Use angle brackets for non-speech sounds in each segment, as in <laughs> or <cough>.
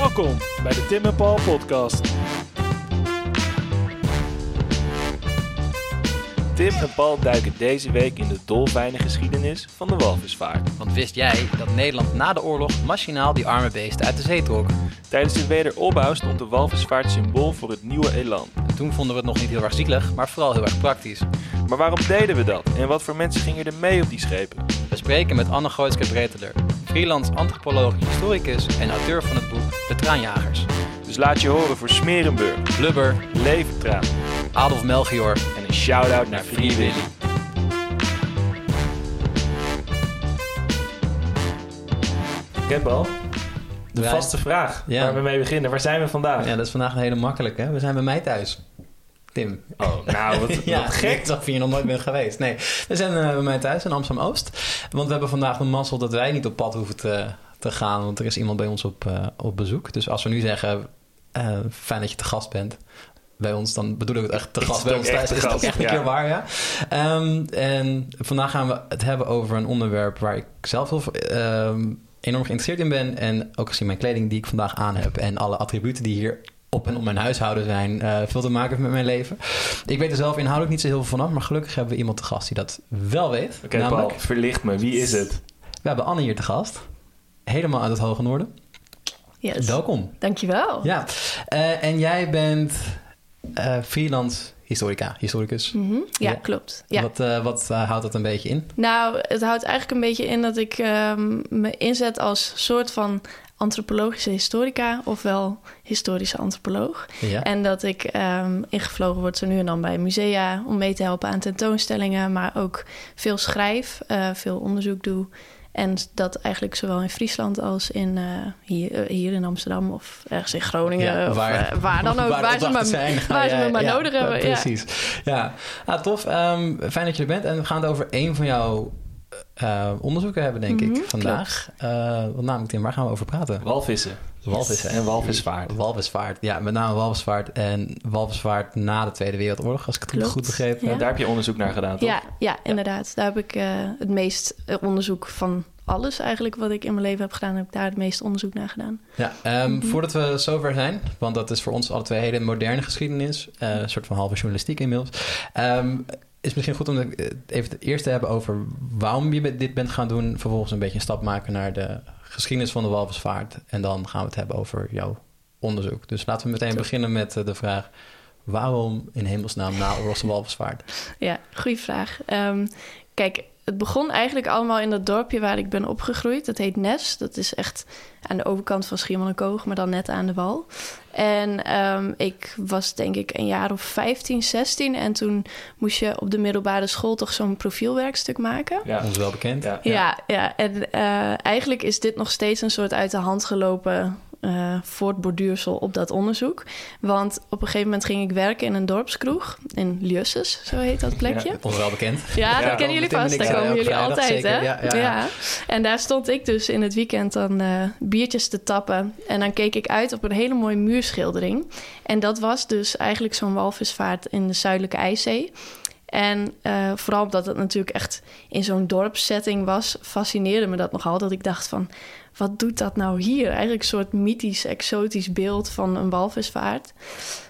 Welkom bij de Tim en Paul podcast. Tim en Paul duiken deze week in de dolfijne geschiedenis van de walvisvaart. Want wist jij dat Nederland na de oorlog machinaal die arme beesten uit de zee trok? Tijdens de wederopbouw stond de walvisvaart symbool voor het nieuwe elan. En toen vonden we het nog niet heel erg zielig, maar vooral heel erg praktisch. Maar waarom deden we dat en wat voor mensen gingen er mee op die schepen? We spreken met Anne Gooitske-Breteler, freelance antropoloog, historicus en auteur van het boek De Traanjagers. Dus laat je horen voor Smerenburg, Blubber, Levertraan Adolf Melchior en een shout-out naar Free Willy. Paul, de Wij- vaste vraag Ja. waar we mee beginnen. Waar zijn we vandaag? Ja, dat is vandaag een hele makkelijke. We zijn bij mij thuis. Tim. Oh, nou, wat, <laughs> Ja, wat gek. Alsof je hier nog nooit bent geweest. Nee, we zijn eh, bij mij thuis in Amsterdam-Oost. Want we hebben vandaag de mazzel dat wij niet op pad hoeven te, te gaan. Want er is iemand bij ons op, eh, op bezoek. Dus als we nu zeggen, eh, fijn dat je te gast bent bij ons... dan bedoel ik het echt te gast bij ons thuis. Is het ook echt een ja. keer waar, ja. Ehm, en vandaag gaan we het hebben over een onderwerp... waar ik zelf heel, ehm, enorm geïnteresseerd in ben. En ook gezien mijn kleding die ik vandaag aan heb... en alle attributen die hier op en om mijn huishouden zijn... eh, veel te maken heeft met mijn leven. Ik weet er zelf inhoudelijk niet zo heel veel vanaf... maar gelukkig hebben we iemand te gast die dat wel weet. Oké Namelijk, Paul, verlicht me. Wie is het? we hebben Anne hier te gast. Helemaal uit het Hoge Noorden. Yes. Welkom. Dankjewel. Ja, eh, en jij bent eh, freelance historica, historicus. Mhm. ja, Ja. klopt. Ja. Wat, eh, wat houdt dat een beetje in? Nou, het houdt eigenlijk een beetje in dat ik ehm, me inzet als soort van antropologische historica, ofwel historische antropoloog. Ja. En dat ik ehm, ingevlogen word zo nu en dan bij musea om mee te helpen aan tentoonstellingen, maar ook veel schrijf, eh, veel onderzoek doe. En dat eigenlijk zowel in Friesland als in, eh, hier, eh, hier in Amsterdam of ergens in Groningen. Ja, of, waar- eh, waar dan <laughs> ook, waar, ze maar, zijn. <laughs> waar ze me maar ja, nodig ja, hebben. Ja. Precies. Ja, ah, tof. Ehm, fijn dat je er bent. En we gaan het over één van jouw eh, onderzoeken hebben, denk Mhm, ik, vandaag. Eh wat namelijk, Tim, waar gaan we over praten? Walvissen. Walvissen. En walvisvaart. Walvisvaart, ja, met name walvisvaart en walvisvaart na de Tweede Wereldoorlog, als ik het Klopt, goed heb. Daar heb je onderzoek naar gedaan, toch? Ja, ja, inderdaad. Daar heb ik eh, het meest onderzoek van alles eigenlijk wat ik in mijn leven heb gedaan, heb ik daar het meeste onderzoek naar gedaan. Ja, ehm, Mhm. voordat we zover zijn, want dat is voor ons alle twee hele moderne geschiedenis, eh, een soort van halve journalistiek inmiddels, ehm, is misschien goed om even het eerst te hebben over waarom je dit bent gaan doen, vervolgens een beetje een stap maken naar de geschiedenis van de walvisvaart en dan gaan we het hebben over jouw onderzoek. Dus laten we meteen beginnen met eh, de vraag, waarom in hemelsnaam naoorlogse walvisvaart? Ja, goede vraag. Ehm, kijk, het begon eigenlijk allemaal in dat dorpje waar ik ben opgegroeid. Dat heet Nes. Dat is echt aan de overkant van Schiermonnikoog, maar dan net aan de wal. En ehm, ik was denk ik een jaar of 15, 16. En toen moest je op de middelbare school toch zo'n profielwerkstuk maken. Ja. Ons wel bekend. Ja. Ja, ja. en eh, eigenlijk is dit nog steeds een soort uit de hand gelopen eh voortborduursel op dat onderzoek. Want op een gegeven moment ging ik werken in een dorpskroeg in Liusses, zo heet dat plekje. Ja, Ons wel bekend. dat Ja, kennen jullie vast. Daar komen jullie vrijdag, altijd, zeker. hè? Ja, ja, ja. En daar stond ik dus in het weekend dan eh, biertjes te tappen. En dan keek ik uit op een hele mooie muurschildering. En dat was dus eigenlijk zo'n walvisvaart in de Zuidelijke IJszee. En eh, vooral omdat het natuurlijk echt in zo'n dorpssetting was, fascineerde me dat nogal. Dat ik dacht van, wat doet dat nou hier? Eigenlijk een soort mythisch, exotisch beeld van een walvisvaart.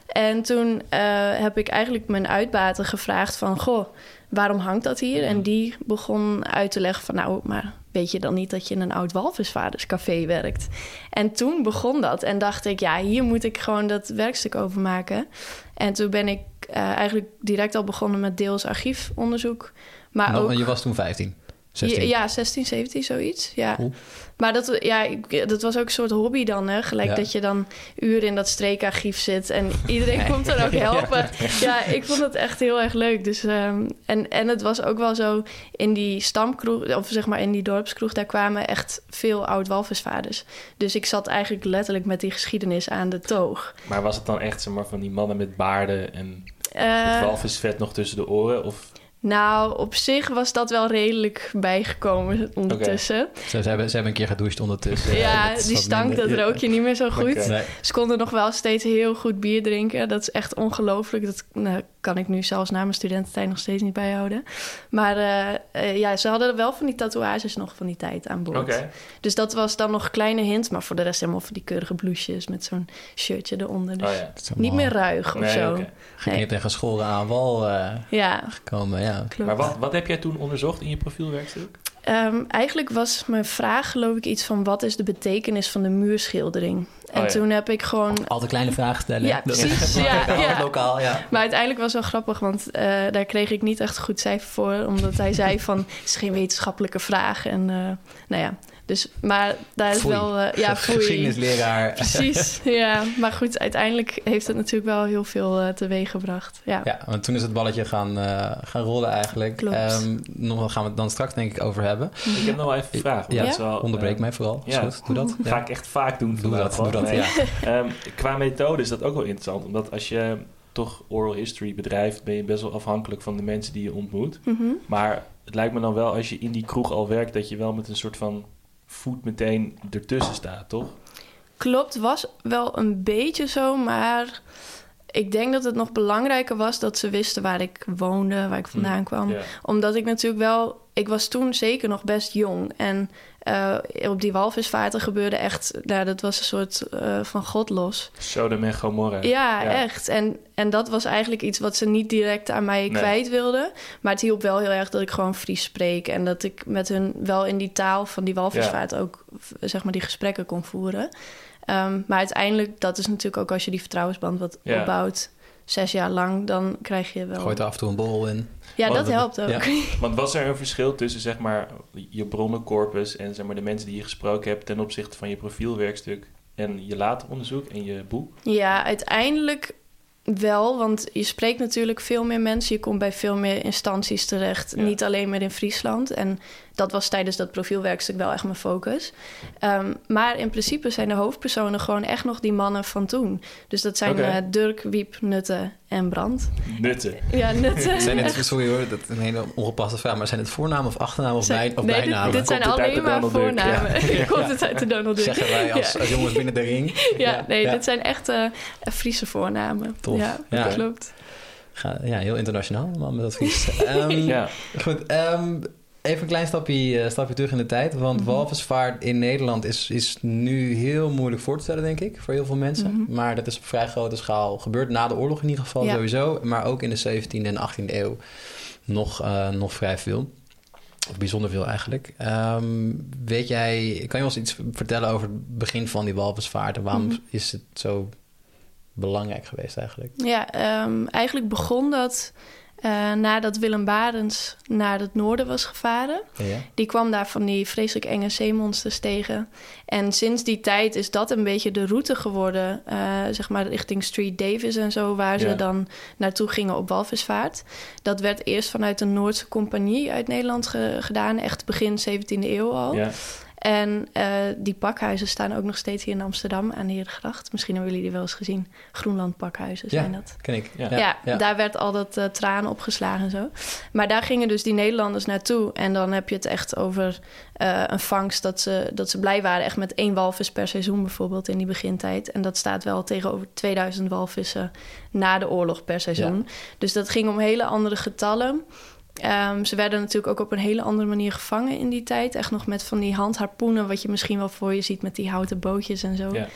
En toen eh, heb ik eigenlijk mijn uitbater gevraagd van... goh, waarom hangt dat hier? En die begon uit te leggen van... nou, maar weet je dan niet dat je in een oud walvisvaarderscafé werkt? En toen begon dat en dacht ik... ja, hier moet ik gewoon dat werkstuk over maken. En toen ben ik eh, eigenlijk direct al begonnen met deels archiefonderzoek. Maar Nou, ook... je was toen 15. 16. Ja, 16, 17, zoiets. Ja. Cool. Maar dat, ja, dat was ook een soort hobby dan, hè? Gelijk Ja. dat je dan uren in dat streekarchief zit en iedereen komt er ook <laughs> helpen. Ja. ik vond het echt heel erg leuk. Dus, ehm, en, en het was ook wel zo in die stamkroeg, of zeg maar in die dorpskroeg, daar kwamen echt veel oud-walvisvaarders. Dus ik zat eigenlijk letterlijk met die geschiedenis aan de toog. Maar was het dan echt zeg maar, van die mannen met baarden en Eh, het walvisvet nog tussen de oren? Of nou, op zich was dat wel redelijk bijgekomen ondertussen. Ze, ze hebben, ze hebben een keer gedoucht ondertussen. Ja, die stank, minder- dat rook je niet meer zo goed. Nee. Ze konden nog wel steeds heel goed bier drinken. Dat is echt ongelooflijk. Dat nou, kan ik nu zelfs na mijn studententijd nog steeds niet bijhouden. Maar eh, eh, ja, ze hadden wel van die tatoeages nog van die tijd aan boord. Oké. Dus dat was dan nog een kleine hint. Maar voor de rest helemaal van die keurige blouses met zo'n shirtje eronder. Dus Oh ja. Niet meer ruig of Nee, zo. oké. Geknipt en geschoren aan wal eh, Ja, gekomen, ja. klopt. Maar wat, wat heb jij toen onderzocht in je profielwerkstuk? Ehm, eigenlijk was mijn vraag geloof ik iets van... wat is de betekenis van de muurschildering? En Oh ja. toen heb ik gewoon... Altijd kleine vragen stellen. Ja, Dat- precies. <laughs> Ja, Lokaal, ja. lokaal, ja. Maar uiteindelijk was het wel grappig, want eh, daar kreeg ik niet echt een goed cijfer voor. Omdat hij zei van, het is geen wetenschappelijke vraag. En eh, nou ja, dus, maar daar is Foei. wel... eh, ja, <laughs> foei. Geschiedenisleraar. Precies, <laughs> ja. Maar goed, uiteindelijk heeft het natuurlijk wel heel veel eh teweeg gebracht. Ja. Ja, want toen is het balletje gaan, eh, gaan rollen eigenlijk. Klopt. Ehm, nog wel gaan we het dan straks denk ik over hebben. Ik heb nog wel even een vraag. Ja, wel, Onderbreek mij vooral. Ja. goed, doe dat. <laughs> Ga ik echt vaak doen. Doe dat, doe dat, Nee. ja. Ehm, qua methode is dat ook wel interessant. Omdat als je toch oral history bedrijft... ben je best wel afhankelijk van de mensen die je ontmoet. Mhm. Maar het lijkt me dan wel als je in die kroeg al werkt... dat je wel met een soort van voet meteen ertussen staat, toch? Klopt, was wel een beetje zo, maar ik denk dat het nog belangrijker was dat ze wisten waar ik woonde, waar ik vandaan kwam. Omdat ik natuurlijk wel, ik was toen zeker nog best jong. En eh, op die walvisvaarten gebeurde echt, nou, dat was een soort eh, van God los. Sodom en Gomorra. Ja, Ja. echt. En, en dat was eigenlijk iets wat ze niet direct aan mij Nee. kwijt wilden. Maar het hielp wel heel erg dat ik gewoon Fries spreek. En dat ik met hun wel in die taal van die walvisvaart ook zeg maar die gesprekken kon voeren. Ehm, maar uiteindelijk, dat is natuurlijk ook als je die vertrouwensband wat Ja. opbouwt, zes jaar lang, dan krijg je wel. Gooit er af en toe een bol in. Ja, Want dat helpt ook. ja. <laughs> Want was er een verschil tussen zeg maar, je bronnencorpus... en zeg maar, de mensen die je gesproken hebt... ten opzichte van je profielwerkstuk... en je later onderzoek en je boek? Ja, uiteindelijk wel, want je spreekt natuurlijk veel meer mensen. Je komt bij veel meer instanties terecht, Ja. niet alleen meer in Friesland. En dat was tijdens dat profielwerkstuk wel echt mijn focus. Ehm, maar in principe zijn de hoofdpersonen gewoon echt nog die mannen van toen. Dus dat zijn Oké. eh, Dirk, Wiep, Nutte en Brand. Nutten. Ja, Nutte. <laughs> Zijn het, sorry hoor, dat is een hele ongepaste vraag, maar zijn het voornamen of achternamen of, Zijn- bij, of nee, dit- bijnamen? Dit, zijn alleen maar voornamen. <laughs> Ja. Komt het uit de Donald Duck. Zeggen wij als, Ja. als jongens binnen de ring. Ja, nee, Ja. dit zijn echt eh, Friese voornamen. Tof. Ja, Ja. klopt. Ga- ja, heel internationaal, man, met advies. <laughs> Ehm, Ja. Goed, ehm, even een klein stapje, eh, stapje terug in de tijd. Want Mhm. walvisvaart in Nederland is, is nu heel moeilijk voor te stellen, denk ik, voor heel veel mensen. Mhm. Maar dat is op vrij grote schaal gebeurd, na de oorlog in ieder geval Ja. sowieso. Maar ook in de 17e en 18e eeuw nog, eh, nog vrij veel. Of bijzonder veel eigenlijk. Ehm, weet jij, kan je ons iets vertellen over het begin van die walvisvaart? En waarom Mhm. is het zo belangrijk geweest eigenlijk? Ja, ehm, eigenlijk begon dat eh, nadat Willem Barens naar het noorden was gevaren. Ja? Die kwam daar van die vreselijk enge zeemonsters tegen. En sinds die tijd is dat een beetje de route geworden, eh, zeg maar richting Street Davis en zo, waar ze dan naartoe gingen op walvisvaart. Dat werd eerst vanuit de Noordse Compagnie uit Nederland ge- gedaan, echt begin 17e eeuw al. Ja. En eh, die pakhuizen staan ook nog steeds hier in Amsterdam aan de Herengracht. Misschien hebben jullie die wel eens gezien. Groenland pakhuizen zijn Ja. dat. Ken ik. Ja. Ja, daar werd al dat eh, traan opgeslagen en zo. Maar daar gingen dus die Nederlanders naartoe. En dan heb je het echt over eh, een vangst dat ze, dat ze blij waren. Echt met één walvis per seizoen bijvoorbeeld in die begintijd. En dat staat wel tegenover 2000 walvissen na de oorlog per seizoen. Dus dat ging om hele andere getallen. Ehm, ze werden natuurlijk ook op een hele andere manier gevangen in die tijd. Echt nog met van die handharpoenen, wat je misschien wel voor je ziet met die houten bootjes en zo. Ja.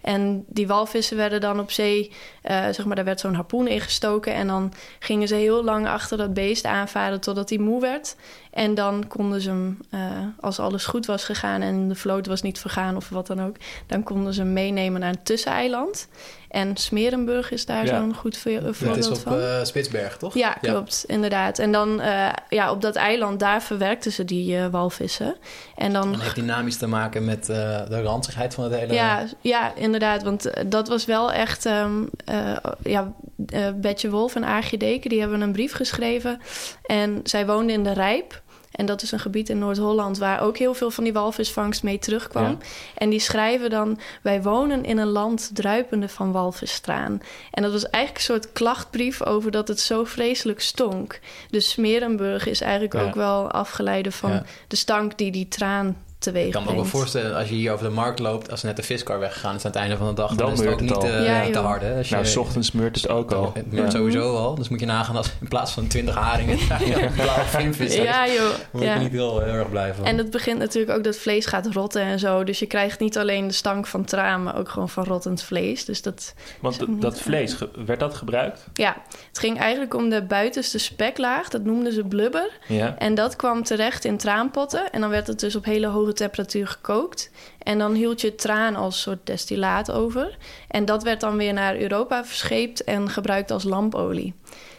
En die walvissen werden dan op zee, eh, zeg maar, daar werd zo'n harpoen ingestoken. En dan gingen ze heel lang achter dat beest aanvaren totdat hij moe werd. En dan konden ze hem, eh, als alles goed was gegaan en de vloot was niet vergaan of wat dan ook, dan konden ze hem meenemen naar een tusseneiland. En Smerenburg is daar Ja. zo'n goed Dat voorbeeld is op van. eh, Spitsberg, toch? Ja, klopt, inderdaad. En dan eh, ja, op dat eiland, daar verwerkten ze die eh, walvissen. En dan En heeft dynamisch te maken met eh, de ranzigheid van het hele... ja, ja, inderdaad. Want eh, dat was wel echt... ehm, eh, ja, eh, Betje Wolf en Aagje Deken, die hebben een brief geschreven. En zij woonden in de Rijp. En dat is een gebied in Noord-Holland... waar ook heel veel van die walvisvangst mee terugkwam. Ja. En die schrijven dan... wij wonen in een land druipende van walvisstraan. En dat was eigenlijk een soort klachtbrief... over dat het zo vreselijk stonk. Dus Smerenburg is eigenlijk Ja. ook wel afgeleide van Ja. de stank die die traan teweeg Ik kan me ook wel voorstellen, als je hier over de markt loopt, als net de viskar weggegaan is aan het einde van de dag, dan, Dan is het ook niet eh, Ja, te hard. Hè? Als Nou, je, ochtends meurt het ook al. Het meurt Ja. sowieso al. Dus moet je nagaan als in plaats van 20 haringen <laughs> een blauwe vinvis. Ja, joh. moet Ja. je niet heel, heel erg blij van. En het begint natuurlijk ook dat vlees gaat rotten en zo. Dus je krijgt niet alleen de stank van traan, maar ook gewoon van rottend vlees. Dus dat, Want dat- niet, dat eh, vlees, ge- werd dat gebruikt? ja, het ging eigenlijk om de buitenste speklaag. Dat noemden ze blubber. Ja. En dat kwam terecht in traanpotten. En dan werd het dus op hele hoge temperatuur gekookt. En dan hield je traan als soort destillaat over. En dat werd dan weer naar Europa verscheept en gebruikt als lampolie.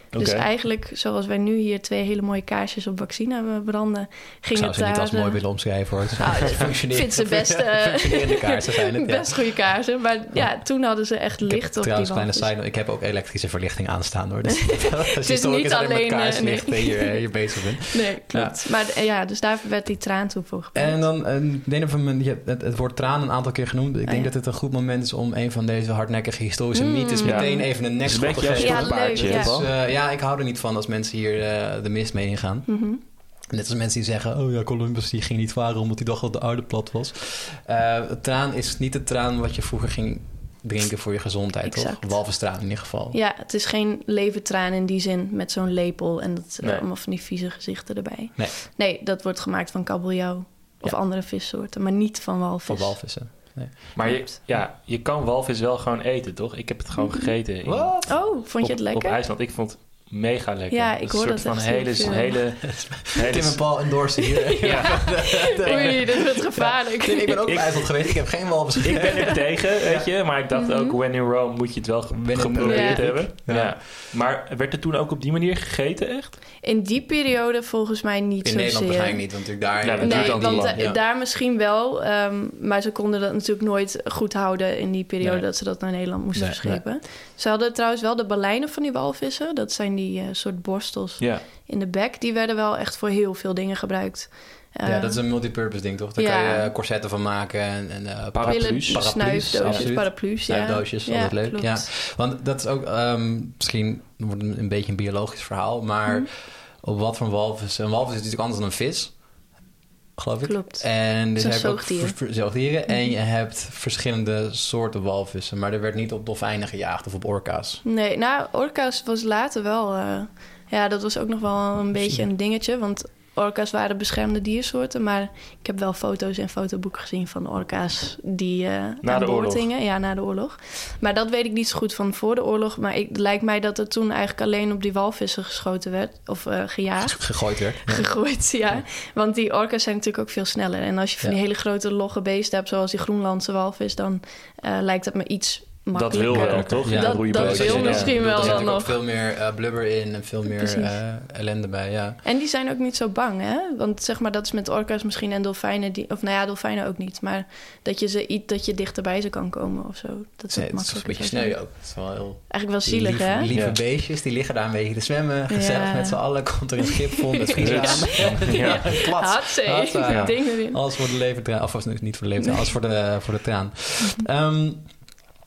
Dus eigenlijk, zoals wij nu hier twee hele mooie kaarsjes op vaccine hebben branden, ik ging zou het ze niet daar... als mooi eh, willen omschrijven hoor. Het is Nou, een ik vind ze best, <laughs> eh, functionerende kaarsen zijn het. Ja. Best goede kaarsen. Maar ja, toen hadden ze echt Ik heb licht op trouwens, die kleine walvis. side note, ik heb ook elektrische verlichting aanstaan hoor. <laughs> Dus het is niet alleen, eh, met kaarslicht nee. hier, hier bezig bent. <laughs> Nee, klopt. Maar eh, ja, dus daar werd die traan toe voor gebruikt. En dan, eh, ik denk dat men- je hebt het, het woord traan een aantal keer genoemd. Ik denk Oh, ja. dat het een goed moment is om een van deze hardnekkige historische Mm. mythes Ja. meteen even een een nekschot te geven. Ja, leuk? Dus, eh, ja, ik hou er niet van als mensen hier eh, de mist mee ingaan. Mhm. Net als mensen die zeggen, oh ja, Columbus die ging niet varen omdat hij dacht dat de aarde plat was. Eh, traan is niet het traan wat je vroeger ging drinken voor je gezondheid, Exact. toch? Walvistraan in ieder geval. Ja, het is geen leventraan in die zin met zo'n lepel en dat, Nee. eh, allemaal van die vieze gezichten erbij. Nee. Nee, dat wordt gemaakt van kabeljauw of Ja. andere vissoorten, maar niet van walvis. Voor walvissen. Maar je, ja, je kan walvis wel gewoon eten, toch? Ik heb het gewoon gegeten. in- Wat? Oh, vond je het op, lekker? Op IJsland. Ik vond mega lekker. Ja, ik hoor dat soort van hele, hele, hele, <laughs> Tim en Paul endorsen hier. <laughs> Ja. <laughs> Oei, dit wordt gevaarlijk. Ik ben ook IJsland geweest. Ik heb geen walvis Ik ben er tegen, weet je. Maar ik dacht Mhm. ook, when in Rome moet je het wel geprobeerd Ja. hebben. Ja. Ja. Maar werd het toen ook op die manier gegeten, echt? In die periode volgens mij niet In zozeer. Nederland waarschijnlijk niet, want natuurlijk daar... Ja, dat Nee, want lang, eh, ja. daar misschien wel. ehm, maar ze konden dat natuurlijk nooit goed houden in die periode Nee. dat ze dat naar Nederland moesten Nee, verschepen. Ze hadden trouwens wel de balijnen van die walvissen. Dat zijn die eh, soort borstels Ja. in de bek. Die werden wel echt voor heel veel dingen gebruikt. Ja, Eh, dat is een multipurpose ding, toch? Daar ja. kan je eh, corsetten van maken en... en eh, Paraplu's. snuifdoosjes, paraplu's. Ja. Snuifdoosjes, altijd leuk, klopt. ja. Want dat is ook ehm, misschien wordt een beetje een biologisch verhaal, maar Mhm. Op wat voor walvis? Een walvis is natuurlijk anders dan een vis, geloof ik. Klopt. En dus heb je ook zoogdieren. En Mhm. je hebt verschillende soorten walvissen, maar er werd niet op dolfijnen gejaagd of op orka's. Nee, nou, orka's was later wel... eh, ja, dat was ook nog wel een beetje een dingetje. Want orka's waren beschermde diersoorten. Maar ik heb wel foto's en fotoboeken gezien van orka's die eh aan de boord oorlog. hingen. Ja, na de oorlog. Maar dat weet ik niet zo goed van voor de oorlog. Maar ik, het lijkt mij dat er toen eigenlijk alleen op die walvissen geschoten werd. Of eh, gejaagd. Gegooid werd. Ja. Gegooid, ja. Want die orka's zijn natuurlijk ook veel sneller. En als je van Ja. die hele grote logge beesten hebt, zoals die Groenlandse walvis, dan eh, lijkt het me iets Dat wil wel, toch? Ja. Dat- dat wil misschien Er wel zit dan natuurlijk ook nog. veel meer eh, blubber in en veel meer eh, ellende bij, ja. En die zijn ook niet zo bang, hè? Want zeg maar, dat is met orka's misschien en dolfijnen... Die, of nou ja, dolfijnen ook niet. Maar dat je, ze, iets- dat je dichterbij ze kan komen of zo. Dat is Nee, ook het is een beetje sneu ook. Het is wel heel Eigenlijk wel zielig, lieve, hè? lieve Ja. beestjes, die liggen daar een beetje te zwemmen. Gezellig Ja. met z'n allen. Komt er een schip vol met <laughs> aan. Ja. <laughs> Klats. Hatzee, Hatsa. Ja. ding erin. Alles voor de levertraan. Of niet voor de levertraan, alles voor de, voor de traan. <laughs>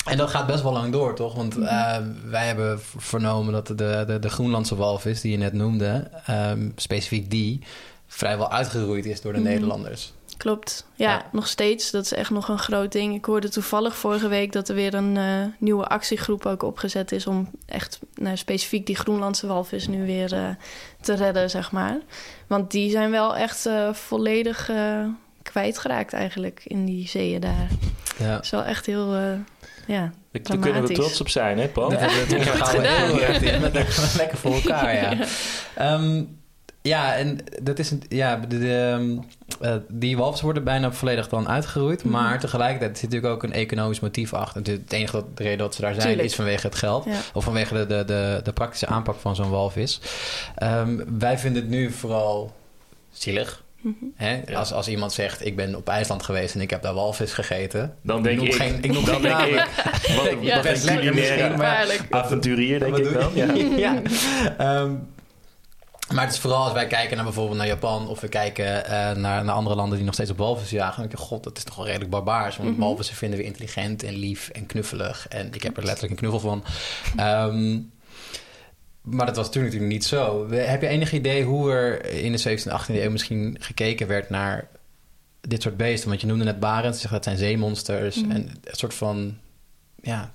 En dat gaat best wel lang door, toch? Want eh, wij hebben vernomen dat de, de, de Groenlandse walvis, die je net noemde, ehm, specifiek die, vrijwel uitgeroeid is door de Mhm. Nederlanders. Klopt. Ja, Ja. nog steeds. Dat is echt nog een groot ding. Ik hoorde toevallig vorige week dat er weer een eh, nieuwe actiegroep ook opgezet is... om echt nou, specifiek die Groenlandse walvis nu weer eh, te redden, zeg maar. Want die zijn wel echt volledig kwijtgeraakt eigenlijk in die zeeën daar. Ja. Dat is wel echt heel... ja, Daar kunnen we trots op zijn, hè, Paul? Dat, dat, <laughs> Goed gaan we gedaan. heel erg in. <laughs> Met lekker, lekker voor elkaar, <laughs> ja. Ehm, ja, en dat is een, ja, de, de, ehm, eh, die walvis worden bijna volledig dan uitgeroeid. Mhm. Maar tegelijkertijd zit natuurlijk ook een economisch motief achter. Het, het enige dat, de reden dat ze daar zijn Tuurlijk. is vanwege het geld. ja. Of vanwege de, de, de, de praktische aanpak van zo'n walvis. Ehm, wij vinden het nu vooral zielig. Hè? Ja. Als, als iemand zegt, ik ben op IJsland geweest en ik heb daar walvis gegeten. Dan denk noem ik, geen- ik noem dan geen denk namen. ik, wat, <laughs> Ja, wat lekker misschien, maar- avonturier, denk ik dan. Ja. <laughs> ja. Ehm, maar het is vooral als wij kijken naar bijvoorbeeld naar Japan of we kijken eh, naar, naar andere landen die nog steeds op walvissen jagen. Dan denk je, god, dat is toch wel redelijk barbaars. Want walvissen vinden we intelligent en lief en knuffelig. En ik heb er letterlijk een knuffel van. Ehm, maar dat was toen natuurlijk niet zo. Heb je enig idee hoe er in de 17e, 18e eeuw misschien gekeken werd naar dit soort beesten? Want je noemde net barends, zeg dat zijn zeemonsters. Mhm. En een soort van, ja,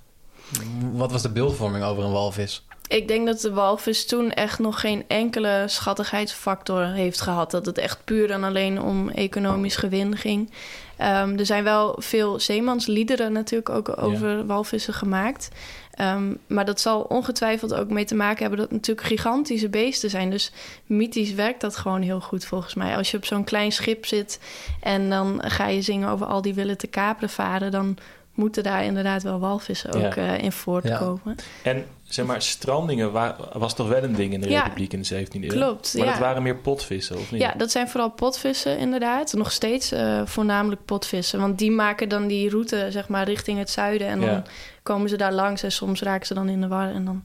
wat was de beeldvorming over een walvis? Ik denk dat de walvis toen echt nog geen enkele schattigheidsfactor heeft gehad. Dat het echt puur en alleen om economisch gewin ging. Ehm, er zijn wel veel zeemansliederen natuurlijk ook over walvissen gemaakt. Ehm, maar dat zal ongetwijfeld ook mee te maken hebben dat het natuurlijk gigantische beesten zijn. Dus mythisch werkt dat gewoon heel goed volgens mij. Als je op zo'n klein schip zit en dan ga je zingen over al die willen te kaperen varen, dan moeten daar inderdaad wel walvissen ook Ja. eh, in voortkomen. En zeg maar, strandingen wa- was toch wel een ding in de Ja. Republiek in de 17e eeuw? Klopt, Maar ja. dat waren meer potvissen, of niet? Ja, dat zijn vooral potvissen inderdaad. Nog steeds eh, voornamelijk potvissen. Want die maken dan die route zeg maar richting het zuiden. En Ja. dan komen ze daar langs en soms raken ze dan in de war. En dan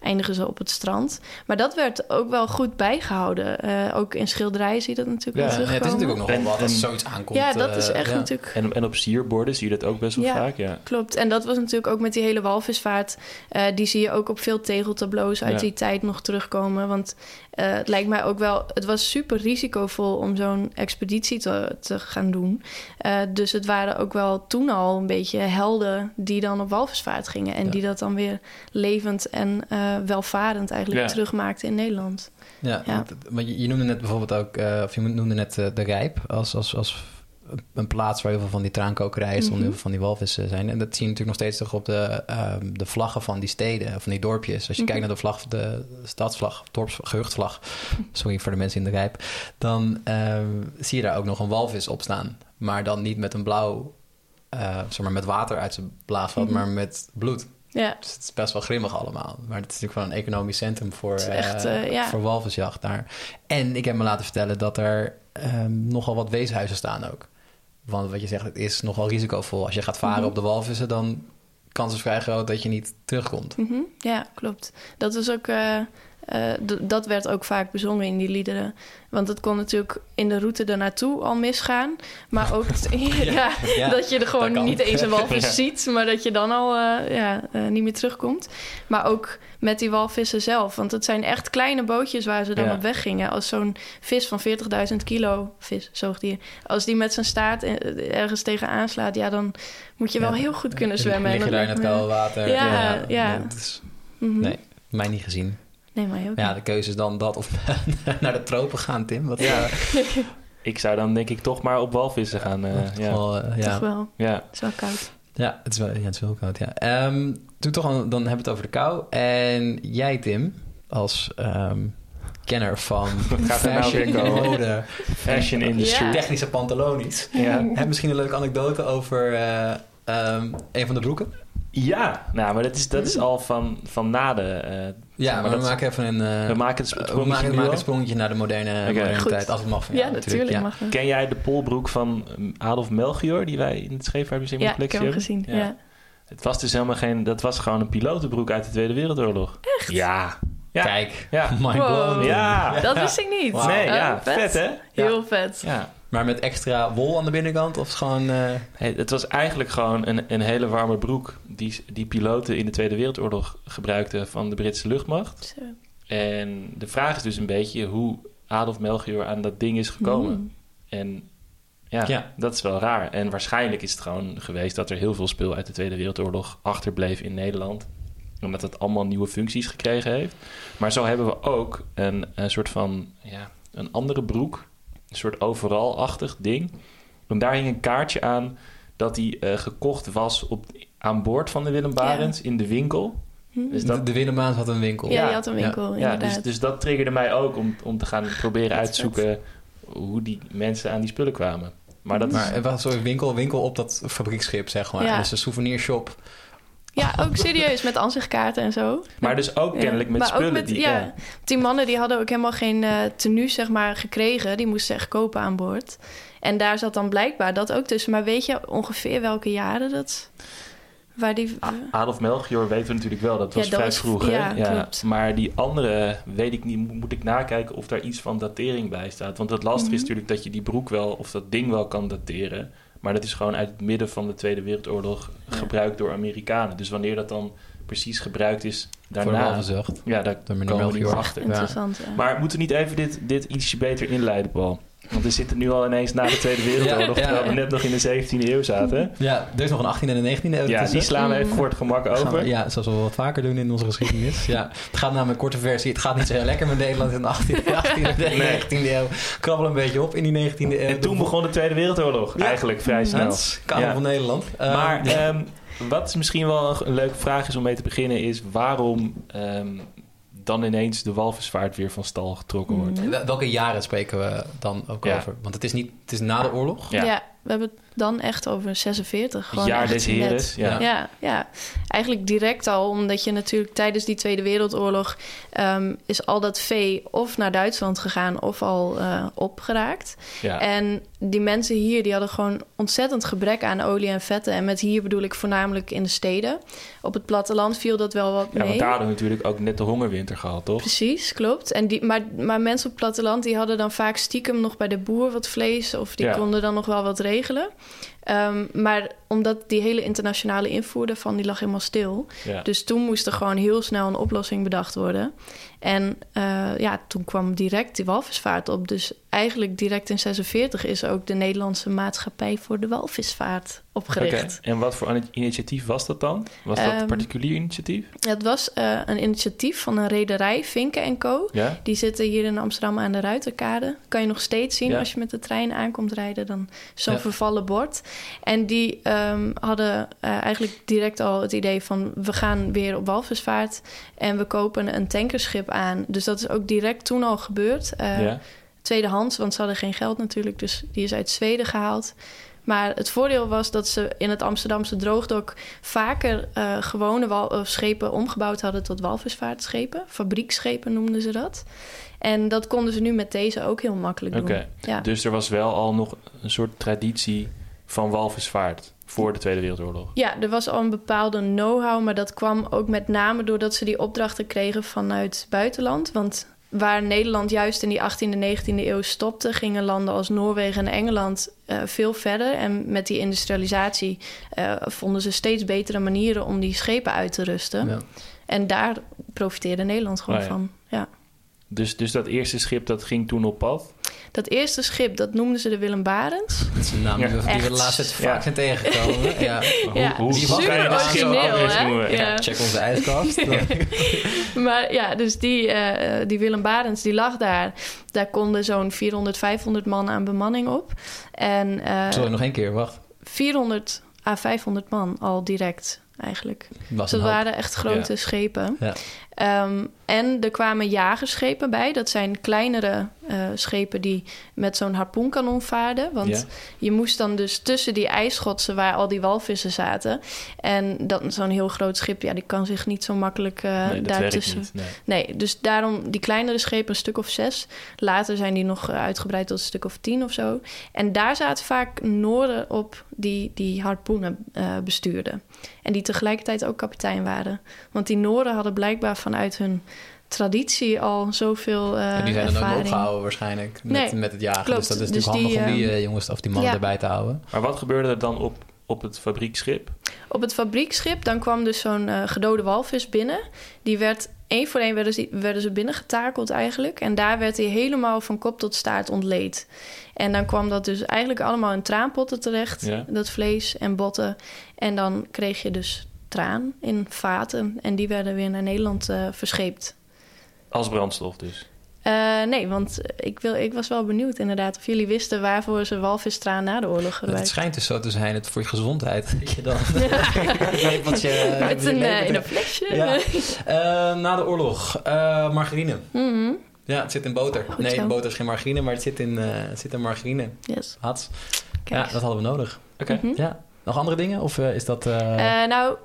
eindigen ze op het strand. Maar dat werd ook wel goed bijgehouden. Eh, ook in schilderijen zie je dat natuurlijk Ja, wel Ja, het is natuurlijk ook nog wel En- wat als en- zoiets aankomt. Ja, dat is eh, echt ja. natuurlijk... En, en op sierborden zie je dat ook best wel Ja. vaak, ja. Klopt. En dat was natuurlijk ook met die hele walvisvaart. Eh, die zie je ook op veel tegeltableaus uit Ja. die tijd nog terugkomen. Want eh, het lijkt mij ook wel... Het was super risicovol om zo'n expeditie te, te gaan doen. Eh, dus het waren ook wel toen al een beetje helden... die dan op walvisvaart gingen. En Ja. die dat dan weer levend en eh, welvarend eigenlijk Ja. terugmaakten in Nederland. Ja, Ja. want- want je, je noemde net bijvoorbeeld ook, of je noemde net de Rijp als, als, als een plaats waar heel veel van die traankokerijen stonden, Mhm. heel veel van die walvissen zijn. En dat zie je natuurlijk nog steeds toch op de, ehm, de vlaggen van die steden, of van die dorpjes. Als je Mhm. kijkt naar de vlag, de stadsvlag, dorps, gehuchtvlag, sorry voor de mensen in de Rijp, dan ehm, zie je daar ook nog een walvis op staan. Maar dan niet met een blauw, eh, zeg maar met water uit zijn blaasvat, Mhm. maar met bloed. Ja, Dus het is best wel grimmig allemaal. Maar het is natuurlijk wel een economisch centrum voor, echt, eh, eh, ja. voor walvisjacht daar. En ik heb me laten vertellen dat er ehm, nogal wat weeshuizen staan ook. Want wat je zegt, het is nogal risicovol. Als je gaat varen Mhm. op de walvissen, dan kans is vrij groot dat je niet terugkomt. Mhm, Ja, klopt. Dat is ook. eh, eh, dat werd ook vaak bezongen in die liederen. Want het kon natuurlijk in de route ernaartoe al misgaan. Maar ook <laughs> <laughs> ja, Ja, dat je er gewoon niet eens een <laughs> walvis Ja. ziet, maar dat je dan al eh, ja, eh, niet meer terugkomt. Maar ook met die walvissen zelf. Want het zijn echt kleine bootjes waar ze dan op weg gingen. Als zo'n vis van 40.000 kilo, vis, zoogdier, als die met zijn staart ergens tegenaan slaat, ja, dan moet je wel heel goed kunnen En zwemmen. Lig En je daar in het koude water. Ja, ja. Mhm. nee, mij niet gezien. Nee, maar ook Ja, niet. de keuze is dan dat of <laughs> naar de tropen gaan, Tim. Wat, Ja. eh, <laughs> Ik zou dan denk ik toch maar op walvissen gaan. eh, toch ja. wel, eh, ja. Toch wel. ja. Het is wel koud. Ja, het is wel, ja, het is wel koud, ja. Ehm, toen toch, al- dan hebben we het over de kou. En jij, Tim, als ehm, kenner van <laughs> gaat er nou fashion, weer komen? mode, Fashion industry. Technische pantalonies. Ja. Heb misschien een leuke anekdote over eh, ehm, een van de broeken? Ja, nou, maar dat is, dat is al van, van na de... eh, Ja, maar maar, dat- we maken even een... eh, we maken het we sprongetje maken, nu maken al. een sprongetje naar de moderne, moderne tijd. Als het mag van Ja, jou natuurlijk ja. mag. Ken jij de polbroek van um, Adolf Melchior, die wij in het Scheepvaartmuseum Ja, in de ik heb hem hebben? gezien. Ja. Het was dus helemaal geen... Dat was gewoon een pilotenbroek uit de Tweede Wereldoorlog. Echt? Ja. Ja. Kijk, Ja. <laughs> mind Wow. blown. Ja. Dat wist ik niet. Nee, Oh, ja. Vet, hè? Heel vet. Ja. Maar met extra wol aan de binnenkant of gewoon... eh, Hey, het was eigenlijk gewoon een, een hele warme broek... Die, die piloten in de Tweede Wereldoorlog gebruikten van de Britse luchtmacht. Zo. En de vraag is dus een beetje hoe Adolf Melchior aan dat ding is gekomen. Mm. En ja, Ja. dat is wel raar. En waarschijnlijk is het gewoon geweest dat er heel veel spul uit de Tweede Wereldoorlog achterbleef in Nederland. Omdat het allemaal nieuwe functies gekregen heeft. Maar zo hebben we ook een, een soort van, ja, een andere broek. Een soort overal-achtig ding. En daar hing een kaartje aan dat die eh, gekocht was op, aan boord van de Willem Barents in de winkel. Hm. Dus de, dat, de Willemaans had een winkel. Ja, Ja, je had een winkel, ja, inderdaad. dus, dus dat triggerde mij ook om, om te gaan <laughs> proberen uit te zoeken hoe die mensen aan die spullen kwamen. Maar dat Maar er was zo'n winkel, winkel op dat fabrieksschip, zeg maar. Ja. Dus een souvenirshop. Ja, ook serieus, met ansichtkaarten en zo. Maar dus ook Ja. kennelijk met maar spullen ook met, die... ja, Die mannen die hadden ook helemaal geen eh tenue zeg maar, gekregen. Die moesten echt kopen aan boord. En daar zat dan blijkbaar dat ook tussen. Maar weet je ongeveer welke jaren dat... Waar die... Adolf Melchior weten we natuurlijk wel, dat Ja, was dat vrij was- vroeg. ja. Maar die andere weet ik niet, mo- moet ik nakijken of daar iets van datering bij staat. Want het lastige is Mhm. natuurlijk dat je die broek wel, of dat ding wel kan dateren. Maar dat is gewoon uit het midden van de Tweede Wereldoorlog Ja. gebruikt door Amerikanen. Dus wanneer dat dan precies gebruikt is daarna... walvisjacht. Ja, daar komen we niet achter. Interessant, ja. Maar moeten we niet even dit, dit ietsje beter inleiden, Paul? Want we zitten nu al ineens na de Tweede Wereldoorlog, <laughs> Ja, ja. terwijl we net nog in de 17e eeuw zaten. Ja, er is nog een 18e en een 19e eeuw Ja, die slaan we even voor het gemak we- over. ja, zoals we wat vaker doen in onze geschiedenis. Ja, het gaat namelijk een korte versie. Het gaat niet zo heel lekker met Nederland in de 18e, 18e <laughs> en Nee. 19e eeuw. Krabbel een beetje op in die 19e eeuw. En toen begon de Tweede Wereldoorlog, Ja. eigenlijk vrij snel. Ja. van Nederland. Maar ehm, wat misschien wel een, een leuke vraag is om mee te beginnen... is waarom ehm, dan ineens de walvisvaart weer van stal getrokken wordt. Wel- Welke jaren spreken we dan ook Ja. over? Want het is, niet, het is na de oorlog. Ja. Ja. we hebben het dan echt over 46. Gewoon Jaar echt des. Ja. Ja. Ja, ja, eigenlijk direct al, omdat je natuurlijk tijdens die Tweede Wereldoorlog ehm, is al dat vee of naar Duitsland gegaan of al eh, opgeraakt. Ja. En die mensen hier, die hadden gewoon ontzettend gebrek aan olie en vetten. En met hier bedoel ik voornamelijk in de steden. Op het platteland viel dat wel wat Ja, mee. want daar hadden we natuurlijk ook net de hongerwinter gehad, toch? Precies, klopt. En die, maar, maar mensen op het platteland die hadden dan vaak stiekem nog bij de boer wat vlees. Of die Ja. konden dan nog wel wat regelen. Ehm, maar omdat die hele internationale invoer daarvan, die lag helemaal stil. Ja. Dus toen moest er gewoon heel snel een oplossing bedacht worden. En eh, ja, toen kwam direct die walvisvaart op. Dus eigenlijk direct in 46 is ook de Nederlandse Maatschappij voor de Walvisvaart opgericht. Oké. En wat voor initiatief was dat dan? Was dat een Ehm, particulier initiatief? Het was eh, een initiatief van een rederij, Vinken Co. Ja? Die zitten hier in Amsterdam aan de Ruiterkade. Kan je nog steeds zien Ja. als je met de trein aankomt rijden. Dan zo'n vervallen bord. En die ehm, hadden eh, eigenlijk direct al het idee van... we gaan weer op walvisvaart en we kopen een tankerschip aan. Dus dat is ook direct toen al gebeurd. Ja? Tweedehands, want ze hadden geen geld natuurlijk. Dus die is uit Zweden gehaald. Maar het voordeel was dat ze in het Amsterdamse droogdok... vaker eh, gewone wal- schepen omgebouwd hadden tot walvisvaartschepen. Fabrieksschepen noemden ze dat. En dat konden ze nu met deze ook heel makkelijk doen. Ja. Dus er was wel al nog een soort traditie van walvisvaart voor de Tweede Wereldoorlog. Ja, er was al een bepaalde know-how, maar dat kwam ook met name doordat ze die opdrachten kregen vanuit buitenland. Want waar Nederland juist in die 18e en 19e eeuw stopte, gingen landen als Noorwegen en Engeland eh, veel verder. En met die industrialisatie eh, vonden ze steeds betere manieren om die schepen uit te rusten. Ja. En daar profiteerde Nederland gewoon Oh ja. van. Ja. Dus, dus dat eerste schip dat ging toen op pad. Dat eerste schip, dat noemden ze de Willem Barents. Dat is een naam die we, Ja. die we de laatste tijd vaak zijn tegengekomen. <laughs> Ja. Ja, hoe kan je dat schip origineel, anders hè? noemen? Ja. Check onze ijskast. <laughs> Maar ja, dus die, eh, die Willem Barents, die lag daar. Daar konden zo'n 400, 500 man aan bemanning op. En eh, Sorry, nog één keer. Wacht. 400 à 500 man al direct eigenlijk. Dus dat waren echt grote Ja. schepen. Ja. Ehm, en er kwamen jagerschepen bij. Dat zijn kleinere eh, schepen die met zo'n harpoenkanon vaarden. Want Ja. je moest dan dus tussen die ijsschotsen waar al die walvissen zaten. En dan zo'n heel groot schip, ja, die kan zich niet zo makkelijk eh nee, daartussen. niet. Nee. Nee, dus daarom die kleinere schepen, een stuk of zes. Later zijn die nog eh, uitgebreid tot een stuk of tien of zo. En daar zaten vaak Noorden op die, die harpoenen bestuurden. En die tegelijkertijd ook kapitein waren. Want die Noorden hadden blijkbaar vanuit hun traditie al zoveel eh en die zijn dan ook opgehouden waarschijnlijk met, Nee, met het jagen. klopt. Dus dat is Dus natuurlijk handig die, om die ehm, eh, jongens of die mannen ja. erbij te houden. Maar wat gebeurde er dan op, op het fabrieksschip? Op het fabrieksschip, dan kwam dus zo'n eh, gedode walvis binnen. Die werd één voor één werden ze, werden ze binnengetakeld eigenlijk. En daar werd hij helemaal van kop tot staart ontleed. En dan kwam dat dus eigenlijk allemaal in traanpotten terecht. Ja. Dat vlees en botten. En dan kreeg je dus traan in vaten. En die werden weer naar Nederland eh, verscheept. Als brandstof dus. Eh, nee, want ik, wil, ik was wel benieuwd inderdaad of jullie wisten waarvoor ze walvistraan na de oorlog Het gebruikten. schijnt dus zo te zijn, het voor je gezondheid. <laughs> Dat je dan lepeltje, <laughs> <laughs> Met een, eh, in lepeltje- een flesje. Ja. Eh, na de oorlog, eh, margarine. Mhm. Ja, het zit in boter. Goed nee, zo. boter is geen margarine, maar het zit in, eh, het zit in margarine. Yes. Hats. Ja, dat hadden we nodig. Oké. Mhm. Ja. Nog andere dingen? Of eh, is dat... eh, Eh, nou,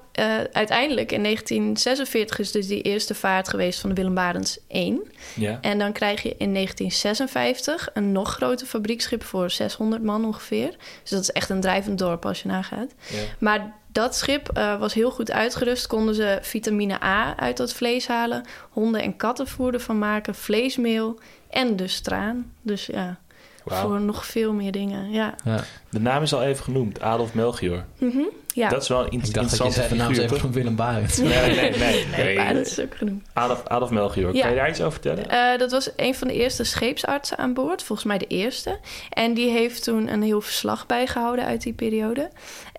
uiteindelijk in 1946 is dus die eerste vaart geweest van de Willem Barents 1. Ja. En dan krijg je in 1956 een nog groter fabrieksschip voor 600 man ongeveer. Dus dat is echt een drijvend dorp als je nagaat. ja. Maar dat schip was heel goed uitgerust. Konden ze vitamine A uit dat vlees halen. Honden- en kattenvoer ervan maken. Vleesmeel en dus traan. Dus ja, Voor nog veel meer dingen. Ja. ja. De naam is al even genoemd. Adolf Melchior. Mhm. Ja, Dat is wel een Ik in- dacht dat je interessante zei de naam figuur, even van Willem Barend. <laughs> Nee, nee, nee. nee, nee, maar nee. dat is ook genoeg. Adolf, Adolf Melchior. Ja. Kan je daar iets over vertellen? Eh, dat was een van de eerste scheepsartsen aan boord, volgens mij de eerste. En die heeft toen een heel verslag bijgehouden uit die periode.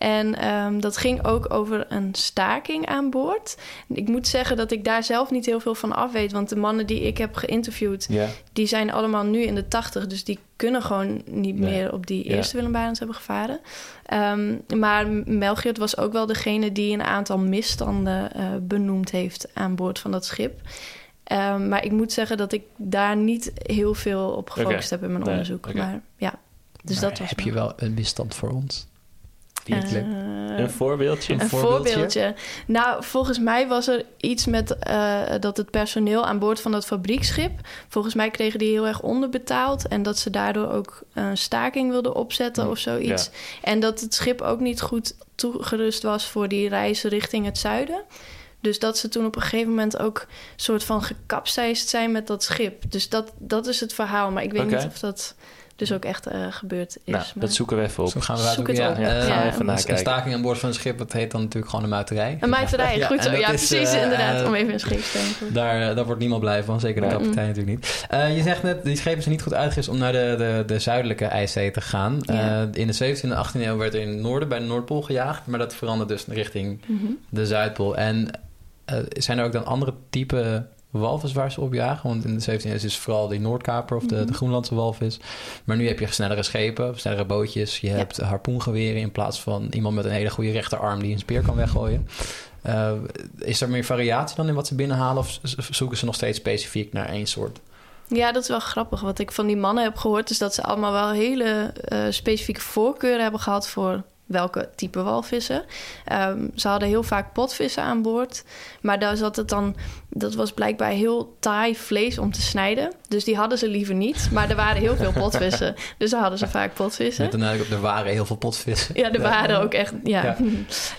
En ehm, dat ging ook over een staking aan boord. Ik moet zeggen dat ik daar zelf niet heel veel van af weet, want de mannen die ik heb geïnterviewd, die zijn allemaal nu in de tachtig, dus die kunnen gewoon niet Nee. meer op die eerste Willem Barents hebben gevaren. Ehm, maar Melchior was ook wel degene die een aantal misstanden eh, benoemd heeft aan boord van dat schip. Ehm, maar ik moet zeggen dat ik daar niet heel veel op gefocust heb in mijn Nee, onderzoek. Maar ja, dus Maar dat was heb je wel een misstand voor ons? Die- Eh, een voorbeeldje? een voorbeeldje? voorbeeldje. Nou, volgens mij was er iets met eh, dat het personeel aan boord van dat fabrieksschip... volgens mij kregen die heel erg onderbetaald... en dat ze daardoor ook een staking wilden opzetten Hm, of zoiets. En dat het schip ook niet goed toegerust was voor die reis richting het zuiden. Dus dat ze toen op een gegeven moment ook soort van gekapseist zijn met dat schip. Dus dat, dat is het verhaal. Maar ik weet niet of dat dus ook echt eh, gebeurd is. Nou, maar... dat zoeken we even op. Zo gaan we Zoek het op. Ja, Ja, gaan we eh, even een- nakijken. Een staking aan boord van een schip, dat heet dan natuurlijk gewoon een muiterij. Een muiterij, <laughs> Ja, goed zo. Ja, is, precies, eh, inderdaad. eh, Om even een scheepsteun te Daar, daar wordt niemand blij van, zeker de kapitein natuurlijk niet. Eh, je zegt net, die schepen zijn niet goed uitgerust om naar de, de, de zuidelijke IJszee te gaan. Eh, in de 17e en 18e eeuw werd er in het noorden bij de Noordpool gejaagd, maar dat verandert dus richting Mhm. de Zuidpool. En eh, zijn er ook dan andere type walvis waar ze op jagen? Want in de 17e is dus vooral die Noordkaper of de, Mhm. de Groenlandse walvis. Maar nu heb je snellere schepen, snellere bootjes. Je Ja. hebt harpoengeweren in plaats van iemand met een hele goede rechterarm die een speer kan weggooien. Eh, is er meer variatie dan in wat ze binnenhalen of zoeken ze nog steeds specifiek naar één soort? Ja, dat is wel grappig. Wat ik van die mannen heb gehoord... is dat ze allemaal wel hele eh, specifieke voorkeuren hebben gehad... voor welke type walvissen. Ehm, ze hadden heel vaak potvissen aan boord. Maar daar zat het dan... Dat was blijkbaar heel taai vlees om te snijden. Dus die hadden ze liever niet. Maar er waren heel veel <laughs> potvissen. Dus daar hadden ze vaak potvissen. Eh, er waren heel veel potvissen. Ja, er waren ook echt, ja. Ja. <laughs>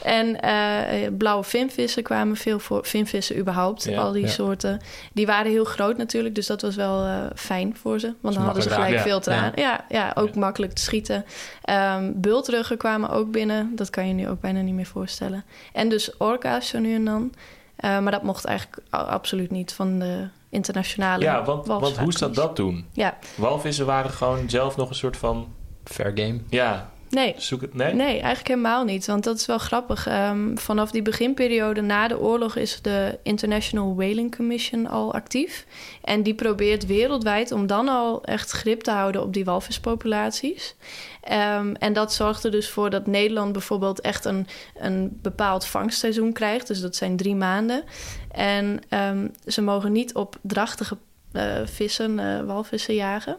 En eh, blauwe vinvissen kwamen veel voor. Vinvissen überhaupt, Ja, al die ja. soorten. Die waren heel groot natuurlijk, dus dat was wel eh, fijn voor ze. Want dan hadden ze gelijk veel te aan. Ja, ja, ook Ja. makkelijk te schieten. Ehm bultruggen kwamen ook binnen. Dat kan je nu ook bijna niet meer voorstellen. En dus orka's zo nu en dan. Eh, maar dat mocht eigenlijk absoluut niet van de internationale Ja, want, want hoe zat walvisvaartcommissie. dat toen? Ja, Walvissen waren gewoon zelf nog een soort van... Fair game. Ja, nee. zoek het... Nee? Nee, eigenlijk helemaal niet. Want dat is wel grappig. Ehm, vanaf die beginperiode na de oorlog is de International Whaling Commission al actief. En die probeert wereldwijd om dan al echt grip te houden op die walvispopulaties. Ehm, en dat zorgt er dus voor dat Nederland bijvoorbeeld echt een, een bepaald vangstseizoen krijgt. Dus dat zijn drie maanden. En ehm, ze mogen niet op drachtige eh, vissen, eh, walvissen jagen.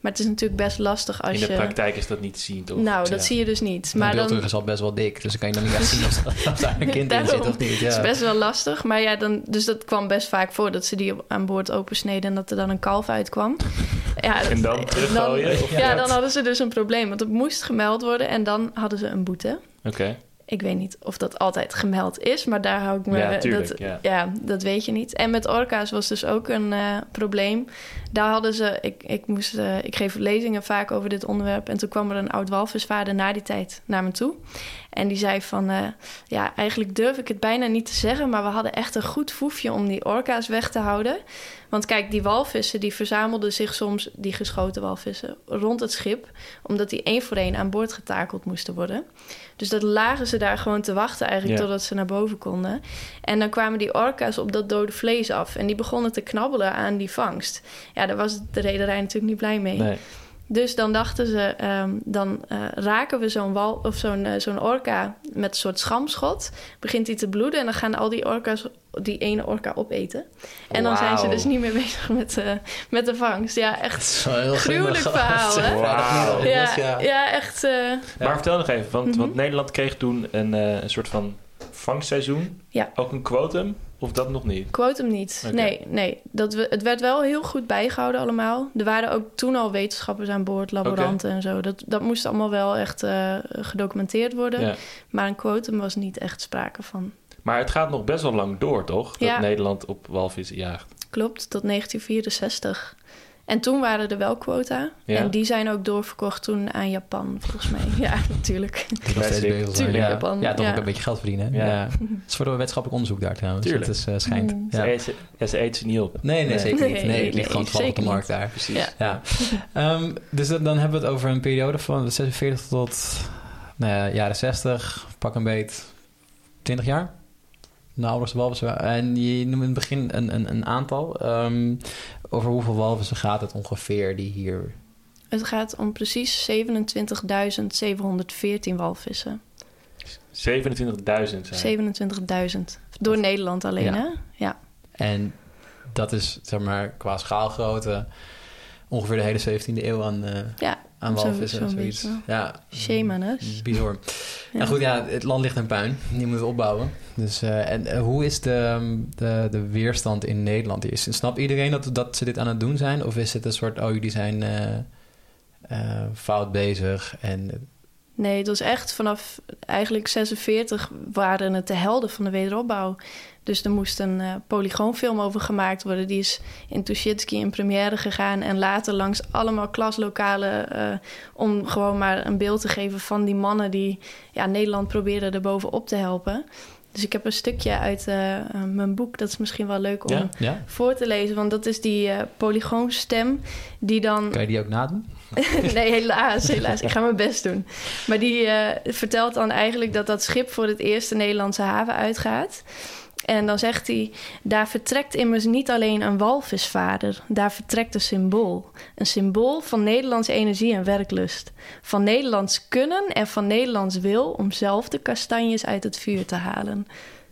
Maar het is natuurlijk best lastig als In de je... praktijk is dat niet te zien, toch? Nou, dat Ja. zie je dus niet. Maar Maar dan, is al best wel dik, dus dan kan je nog niet echt zien of, of daar een kind in Daarom. zit of niet. Ja. Het is best wel lastig. Maar ja, dan, dus dat kwam best vaak voor dat ze die aan boord opensneden en dat er dan een kalf uitkwam. <laughs> Ja, En dan teruggooien? Dan, ja, dan hadden ze dus een probleem. Want het moest gemeld worden en dan hadden ze een boete. Oké. Ik weet niet of dat altijd gemeld is, maar daar hou ik me... Ja, tuurlijk, dat, ja. dat weet je niet. En met orka's was dus ook een eh, probleem. Daar hadden ze... Ik, ik, moest, eh, ik geef lezingen vaak over dit onderwerp... en toen kwam er een oud walvisvaarder na die tijd naar me toe. En die zei van... eh, ja, eigenlijk durf ik het bijna niet te zeggen... maar we hadden echt een goed foefje om die orka's weg te houden. Want kijk, die walvissen die verzamelden zich soms... die geschoten walvissen, rond het schip... omdat die één voor één aan boord getakeld moesten worden... Dus dat lagen ze daar gewoon te wachten eigenlijk Ja. totdat ze naar boven konden. En dan kwamen die orka's op dat dode vlees af. En die begonnen te knabbelen aan die vangst. Ja, daar was de rederij natuurlijk niet blij mee. Nee. Dus dan dachten ze, ehm, dan eh, raken we zo'n wal of zo'n eh, zo'n orka met een soort schamschot. Begint hij te bloeden en dan gaan al die orka's die ene orka opeten. En dan zijn ze dus niet meer bezig met, eh, met de vangst. Ja, echt Dat is wel heel gruwelijk verhaal, hè? Ja, Ja. ja, echt. eh, Maar vertel nog even, want, Mhm. want Nederland kreeg toen een, eh, een soort van vangstseizoen. Ja. Ook een quotum, of dat nog niet? Quote hem niet. Nee, nee. Dat we, het werd wel heel goed bijgehouden allemaal. Er waren ook toen al wetenschappers aan boord, laboranten en zo. Dat, dat moest allemaal wel echt eh, gedocumenteerd worden. Ja. Maar een quotum was niet echt sprake van. Maar het gaat nog best wel lang door, toch? Dat Ja. Nederland op walvissen jaagt. Klopt, tot 1964. En toen waren er wel quota. Ja. En die zijn ook doorverkocht toen aan Japan, volgens mij. <laughs> Ja, natuurlijk. Tuurlijk, ja. Japan. Ja, toch Ja. ook een beetje geld verdienen. Ja. Ja. Het is voor de wetenschappelijk onderzoek daar trouwens. Tuurlijk. Het is, eh, schijnt. Mm. Ja. Ze, eet, ze, ja, ze eet ze niet op. Nee, nee, Nee. zeker niet. Nee, Nee, het ligt gewoon nee, toevallig op de zeker markt daar. Precies. Ja. Ja. Ehm, dus dan dan hebben we het over een periode van 46 tot nou ja, jaren 60, pak een beet 20 jaar. Ouders walvissen. En je noemde in het begin een, een, een aantal. Ehm, over hoeveel walvissen gaat het ongeveer die hier... Het gaat om precies 27.714 walvissen. 27.000 zijn. 27.000. Door Nederland alleen, Ja. hè? Ja. En dat is, zeg maar, qua schaalgrootte... ongeveer de hele 17e eeuw aan, eh, Ja, aan walvissen. zo'n zoiets. Ja, Shame. Bizar. Ja. Nou goed, ja, het land ligt in puin. Je moet het opbouwen. Dus, eh, en eh, hoe is de, de, de weerstand in Nederland? Is, snapt iedereen dat, dat ze dit aan het doen zijn? Of is het een soort, oh, jullie zijn eh, fout bezig? En, Nee, het was echt vanaf eigenlijk 46 waren het de helden van de wederopbouw. Dus er moest een eh, polygoonfilm over gemaakt worden. Die is in Tuschinski in première gegaan. En later langs allemaal klaslokalen. eh, om gewoon maar een beeld te geven van die mannen die ja, Nederland probeerden er bovenop te helpen. Dus ik heb een stukje uit eh, mijn boek. Dat is misschien wel leuk om Ja? ja? voor te lezen. Want dat is die eh, polygoonstem die dan Kan je die ook nadoen? <laughs> nee, helaas, <laughs> helaas. Ik ga mijn best doen. Maar die vertelt dan eigenlijk dat dat schip voor het eerst de Nederlandse haven uitgaat. En dan zegt hij: Daar vertrekt immers niet alleen een walvisvader, daar vertrekt een symbool. Een symbool van Nederlandse energie en werklust. Van Nederlands kunnen en van Nederlands wil om zelf de kastanjes uit het vuur te halen.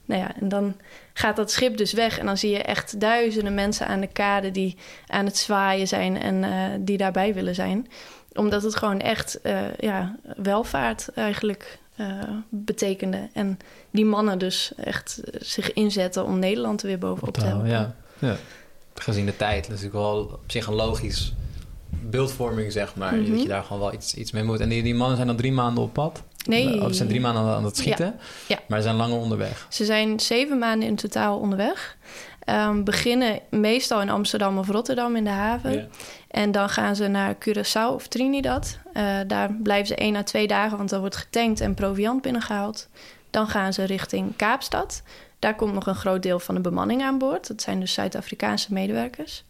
Nou ja, en dan gaat dat schip dus weg. En dan zie je echt duizenden mensen aan de kade die aan het zwaaien zijn en eh, die daarbij willen zijn. Omdat het gewoon echt eh, ja, welvaart eigenlijk eh, betekende. En die mannen dus echt eh, zich inzetten om Nederland er weer bovenop te helpen. ja. ja. Gezien de tijd, dat is natuurlijk wel op zich een logisch beeldvorming, zeg maar. Mhm. Dat je daar gewoon wel iets, iets mee moet. En die, die mannen zijn dan drie maanden op pad. Nee, Of ze zijn drie maanden aan het schieten. Ja. Maar ze zijn langer onderweg. Ze zijn zeven maanden in totaal onderweg. Ehm, beginnen meestal in Amsterdam of Rotterdam in de haven. En dan gaan ze naar Curaçao of Trinidad. Eh, daar blijven ze één à twee dagen, want dan wordt getankt en proviant binnengehaald. Dan gaan ze richting Kaapstad. Daar komt nog een groot deel van de bemanning aan boord. Dat zijn dus Zuid-Afrikaanse medewerkers.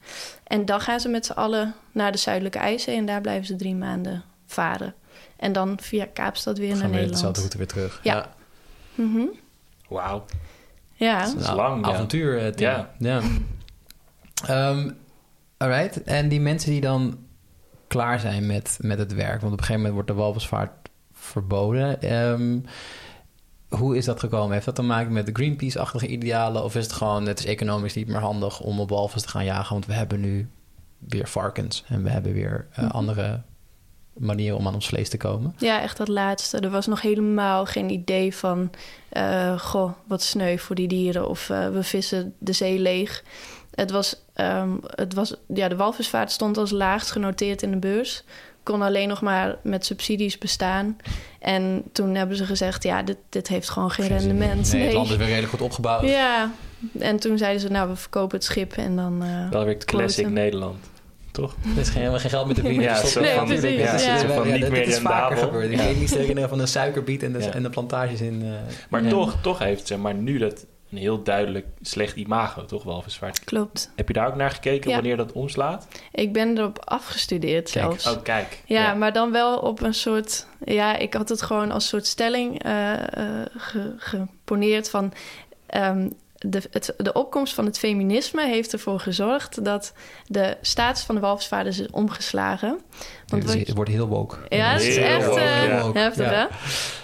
En dan gaan ze met z'n allen naar de Zuidelijke IJszee... en daar blijven ze drie maanden varen. En dan via Kaapstad weer Gaan naar weer Nederland. dezelfde route weer terug. Ja. Mhm. Wauw. Ja, Dat is Nou, lang, ja. avontuur, eh. Ja. ja. Ehm, alright. En die mensen die dan klaar zijn met, met het werk... want op een gegeven moment wordt de walvisvaart verboden... Ehm, hoe is dat gekomen? Heeft dat te maken met de Greenpeace-achtige idealen? Of is het gewoon, het is economisch niet meer handig om op walvis te gaan jagen... want we hebben nu weer varkens en we hebben weer eh, Mhm. andere manieren om aan ons vlees te komen? Ja, echt dat laatste. Er was nog helemaal geen idee van... eh, goh, wat sneu voor die dieren of eh, we vissen de zee leeg. Het was, ehm, het was... Ja, de walvisvaart stond als laagst genoteerd in de beurs. Kon alleen nog maar met subsidies bestaan. En toen hebben ze gezegd... ja, dit, dit heeft gewoon geen, rendement. Nee, het land is weer redelijk goed opgebouwd. Ja, en toen zeiden ze... nou, we verkopen het schip en dan... eh, Wel weer het classic. Nederland. Toch? Er is geen, helemaal geen geld meer te verdienen. Ja, Dus zo van- Nee, precies, is- ja. Zo van ja, niet meer is vaker rendabel. gebeurd. Ik Ja. weet niet herinneren van een suikerbiet en de, Ja. en de plantages in... eh, Maar Ja. toch, toch heeft zeg maar, nu dat een heel duidelijk slecht imago, toch, walvisvaart? Klopt. Heb je daar ook naar gekeken Ja. wanneer dat omslaat? Ik ben erop afgestudeerd Kijk, zelfs. Oh, kijk. Ja, maar dan wel op een soort... Ja, ik had het gewoon als soort stelling eh, eh, ge- geponeerd van... ehm, de, het, de opkomst van het feminisme heeft ervoor gezorgd... dat de status van de walvisvaarders is omgeslagen. Want het, is- wat- het wordt heel woke. ja, het is Heel echt woke, eh, ja. heftig, Ja. hè?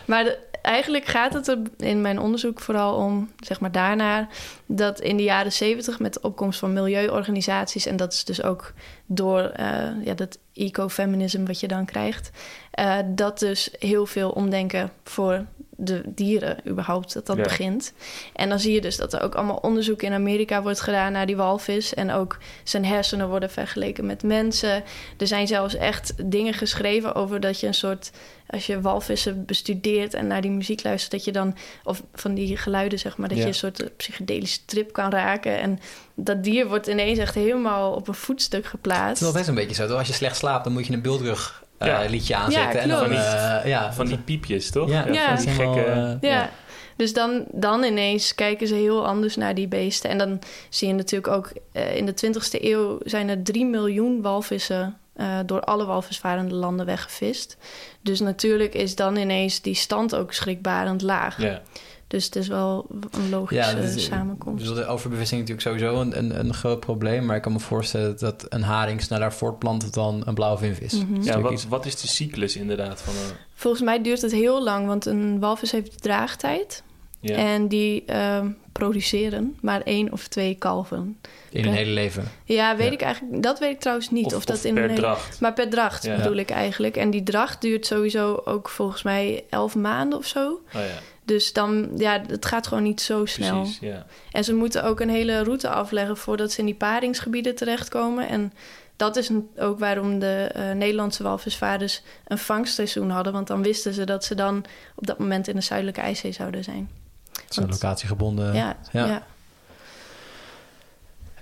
Maar de- eigenlijk gaat het er in mijn onderzoek vooral om, zeg maar daarnaar... dat in de jaren zeventig met de opkomst van milieuorganisaties... en dat is dus ook door eh, ja, dat ecofeminisme wat je dan krijgt... eh, dat dus heel veel omdenken voor de dieren überhaupt dat dat Ja. begint. En dan zie je dus dat er ook allemaal onderzoek in Amerika wordt gedaan naar die walvis. En ook zijn hersenen worden vergeleken met mensen. Er zijn zelfs echt dingen geschreven over dat je een soort... als je walvissen bestudeert en naar die muziek luistert... dat je dan, of van die geluiden zeg maar... dat Ja. je een soort psychedelische trip kan raken. En dat dier wordt ineens echt helemaal op een voetstuk geplaatst. Het is altijd een beetje zo. Als je slecht slaapt, dan moet je een beeldrug eh, Ja. liedje aanzetten. Ja, en dan, eh, ja, Van die piepjes, toch? Ja, Ja. van die gekke... eh, Ja. Dus dan, dan ineens kijken ze heel anders naar die beesten. En dan zie je natuurlijk ook eh, in de 20e eeuw zijn er 3 miljoen walvissen eh, door alle walvisvarende landen weggevist. Dus natuurlijk is dan ineens die stand ook schrikbarend laag. ja. Dus het is wel een logische Ja, dat is- samenkomst. Dus de overbevissing is natuurlijk sowieso een, een, een groot probleem. Maar ik kan me voorstellen dat een haring sneller voortplant dan een blauwvinvis. Mhm. Ja, wat, wat is de cyclus inderdaad van een... Volgens mij duurt het heel lang, want een walvis heeft draagtijd. Ja. En die ehm, produceren maar één of twee kalven. in hun hele leven. Ja, weet Ja. ik eigenlijk. Dat weet ik trouwens niet. Of, of, dat of in per hele- dracht. Maar per dracht Ja. bedoel ik eigenlijk. En die dracht duurt sowieso ook volgens mij elf maanden of zo. Oh ja, Dus dan, ja, het gaat gewoon niet zo snel. precies. Ja. En ze moeten ook een hele route afleggen voordat ze in die paringsgebieden terechtkomen. En dat is ook waarom de eh, Nederlandse walvisvaarders een vangstseizoen hadden. Want dan wisten ze dat ze dan op dat moment in de Zuidelijke IJszee zouden zijn. Het is een locatiegebonden. ja, ja. ja.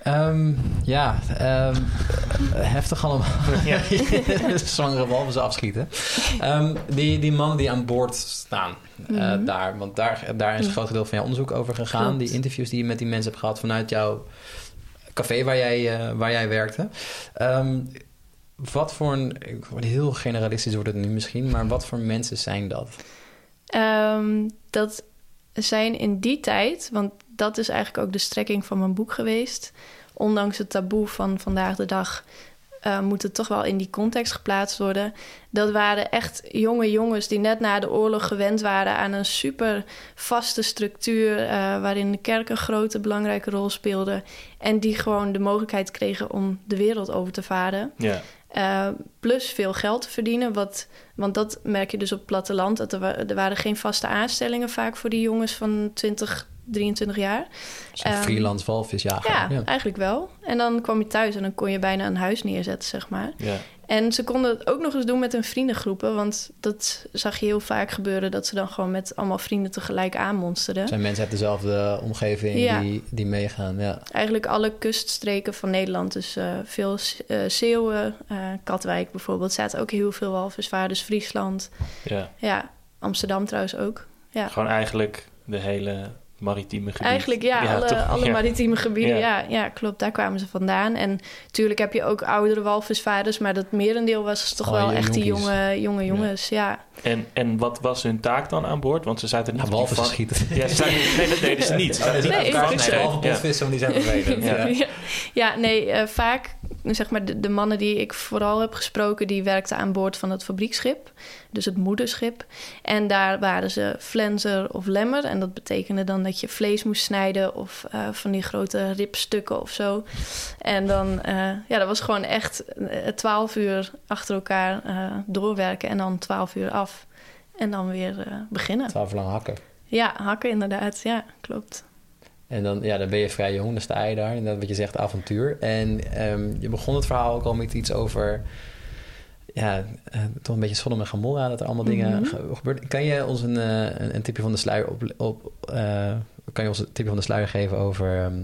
Ehm, ja, ehm, heftig allemaal. Ja. <laughs> Zwangere walvissen afschieten. Ehm, die, die mannen die aan boord staan, eh, Mhm. daar, want daar, daar is een Ja. groot deel van jouw onderzoek over gegaan. Klopt. Die interviews die je met die mensen hebt gehad vanuit jouw café waar jij, eh, waar jij werkte. Ehm, wat voor een, ik word heel generalistisch wordt het nu misschien, maar wat voor mensen zijn dat? Ehm, dat zijn in die tijd, want dat is eigenlijk ook de strekking van mijn boek geweest. Ondanks het taboe van vandaag de dag eh, moet het toch wel in die context geplaatst worden. Dat waren echt jonge jongens die net na de oorlog gewend waren aan een super vaste structuur. eh, waarin de kerk een grote belangrijke rol speelde. En die gewoon de mogelijkheid kregen om de wereld over te varen. Ja. Uh, plus veel geld te verdienen. Wat, want dat merk je dus op het platteland. Dat er, wa- er waren geen vaste aanstellingen vaak voor die jongens van 20, 23 jaar. Zo'n Ehm, freelance walvisjager. Ja, eigenlijk wel. En dan kwam je thuis en dan kon je bijna een huis neerzetten, zeg maar. Ja. En ze konden het ook nog eens doen met hun vriendengroepen. Want dat zag je heel vaak gebeuren... dat ze dan gewoon met allemaal vrienden tegelijk aanmonsterden. Zijn mensen uit dezelfde omgeving Ja. die, die meegaan? Ja. Eigenlijk alle kuststreken van Nederland. Dus eh, veel uh, Zeeuwen, uh, Katwijk bijvoorbeeld... zaten ook heel veel walvisvaarders. Friesland, ja. ja, Amsterdam trouwens ook. Ja. Gewoon eigenlijk de hele maritieme gebied. Eigenlijk ja, alle, toch? alle Ja. maritieme gebieden. Ja. Ja. Ja, klopt. Daar kwamen ze vandaan. En natuurlijk heb je ook oudere walvisvaarders... maar dat merendeel was toch Oh, wel je echt die jonge, jonge jongens. Ja. En, en wat was hun taak dan aan boord? Want ze zaten niet walvissen van- schieten. Ja, ze zaten, nee, dat deden ze niet. Ze zaten niet Nee, ik- vangstzee. Behalve Ja. potvissen, want die. Ja. Ja. <laughs> Ja. ja, nee, eh, vaak... Zeg maar, de, de mannen die ik vooral heb gesproken... die werkten aan boord van het fabrieksschip. Dus het moederschip. En daar waren ze flenser of lemmer. En dat betekende dan dat je vlees moest snijden... of eh, van die grote ribstukken of zo. En dan... eh, ja, dat was gewoon echt twaalf uur achter elkaar eh, doorwerken... en dan twaalf uur af. En dan weer eh, beginnen. Twaalf lang hakken. Ja, hakken inderdaad. Ja, klopt. En dan, ja, dan ben je vrij jong, dan sta je daar. En dat wat je zegt, avontuur. En ehm, je begon het verhaal ook al met iets over... Ja, eh, toch een beetje Sodom en Gomorra, dat er allemaal dingen Mhm. ge- gebeuren. Kan je ons een, eh, een, een tipje van de sluier op... op eh, kan je ons een tipje van de sluier geven over... ehm,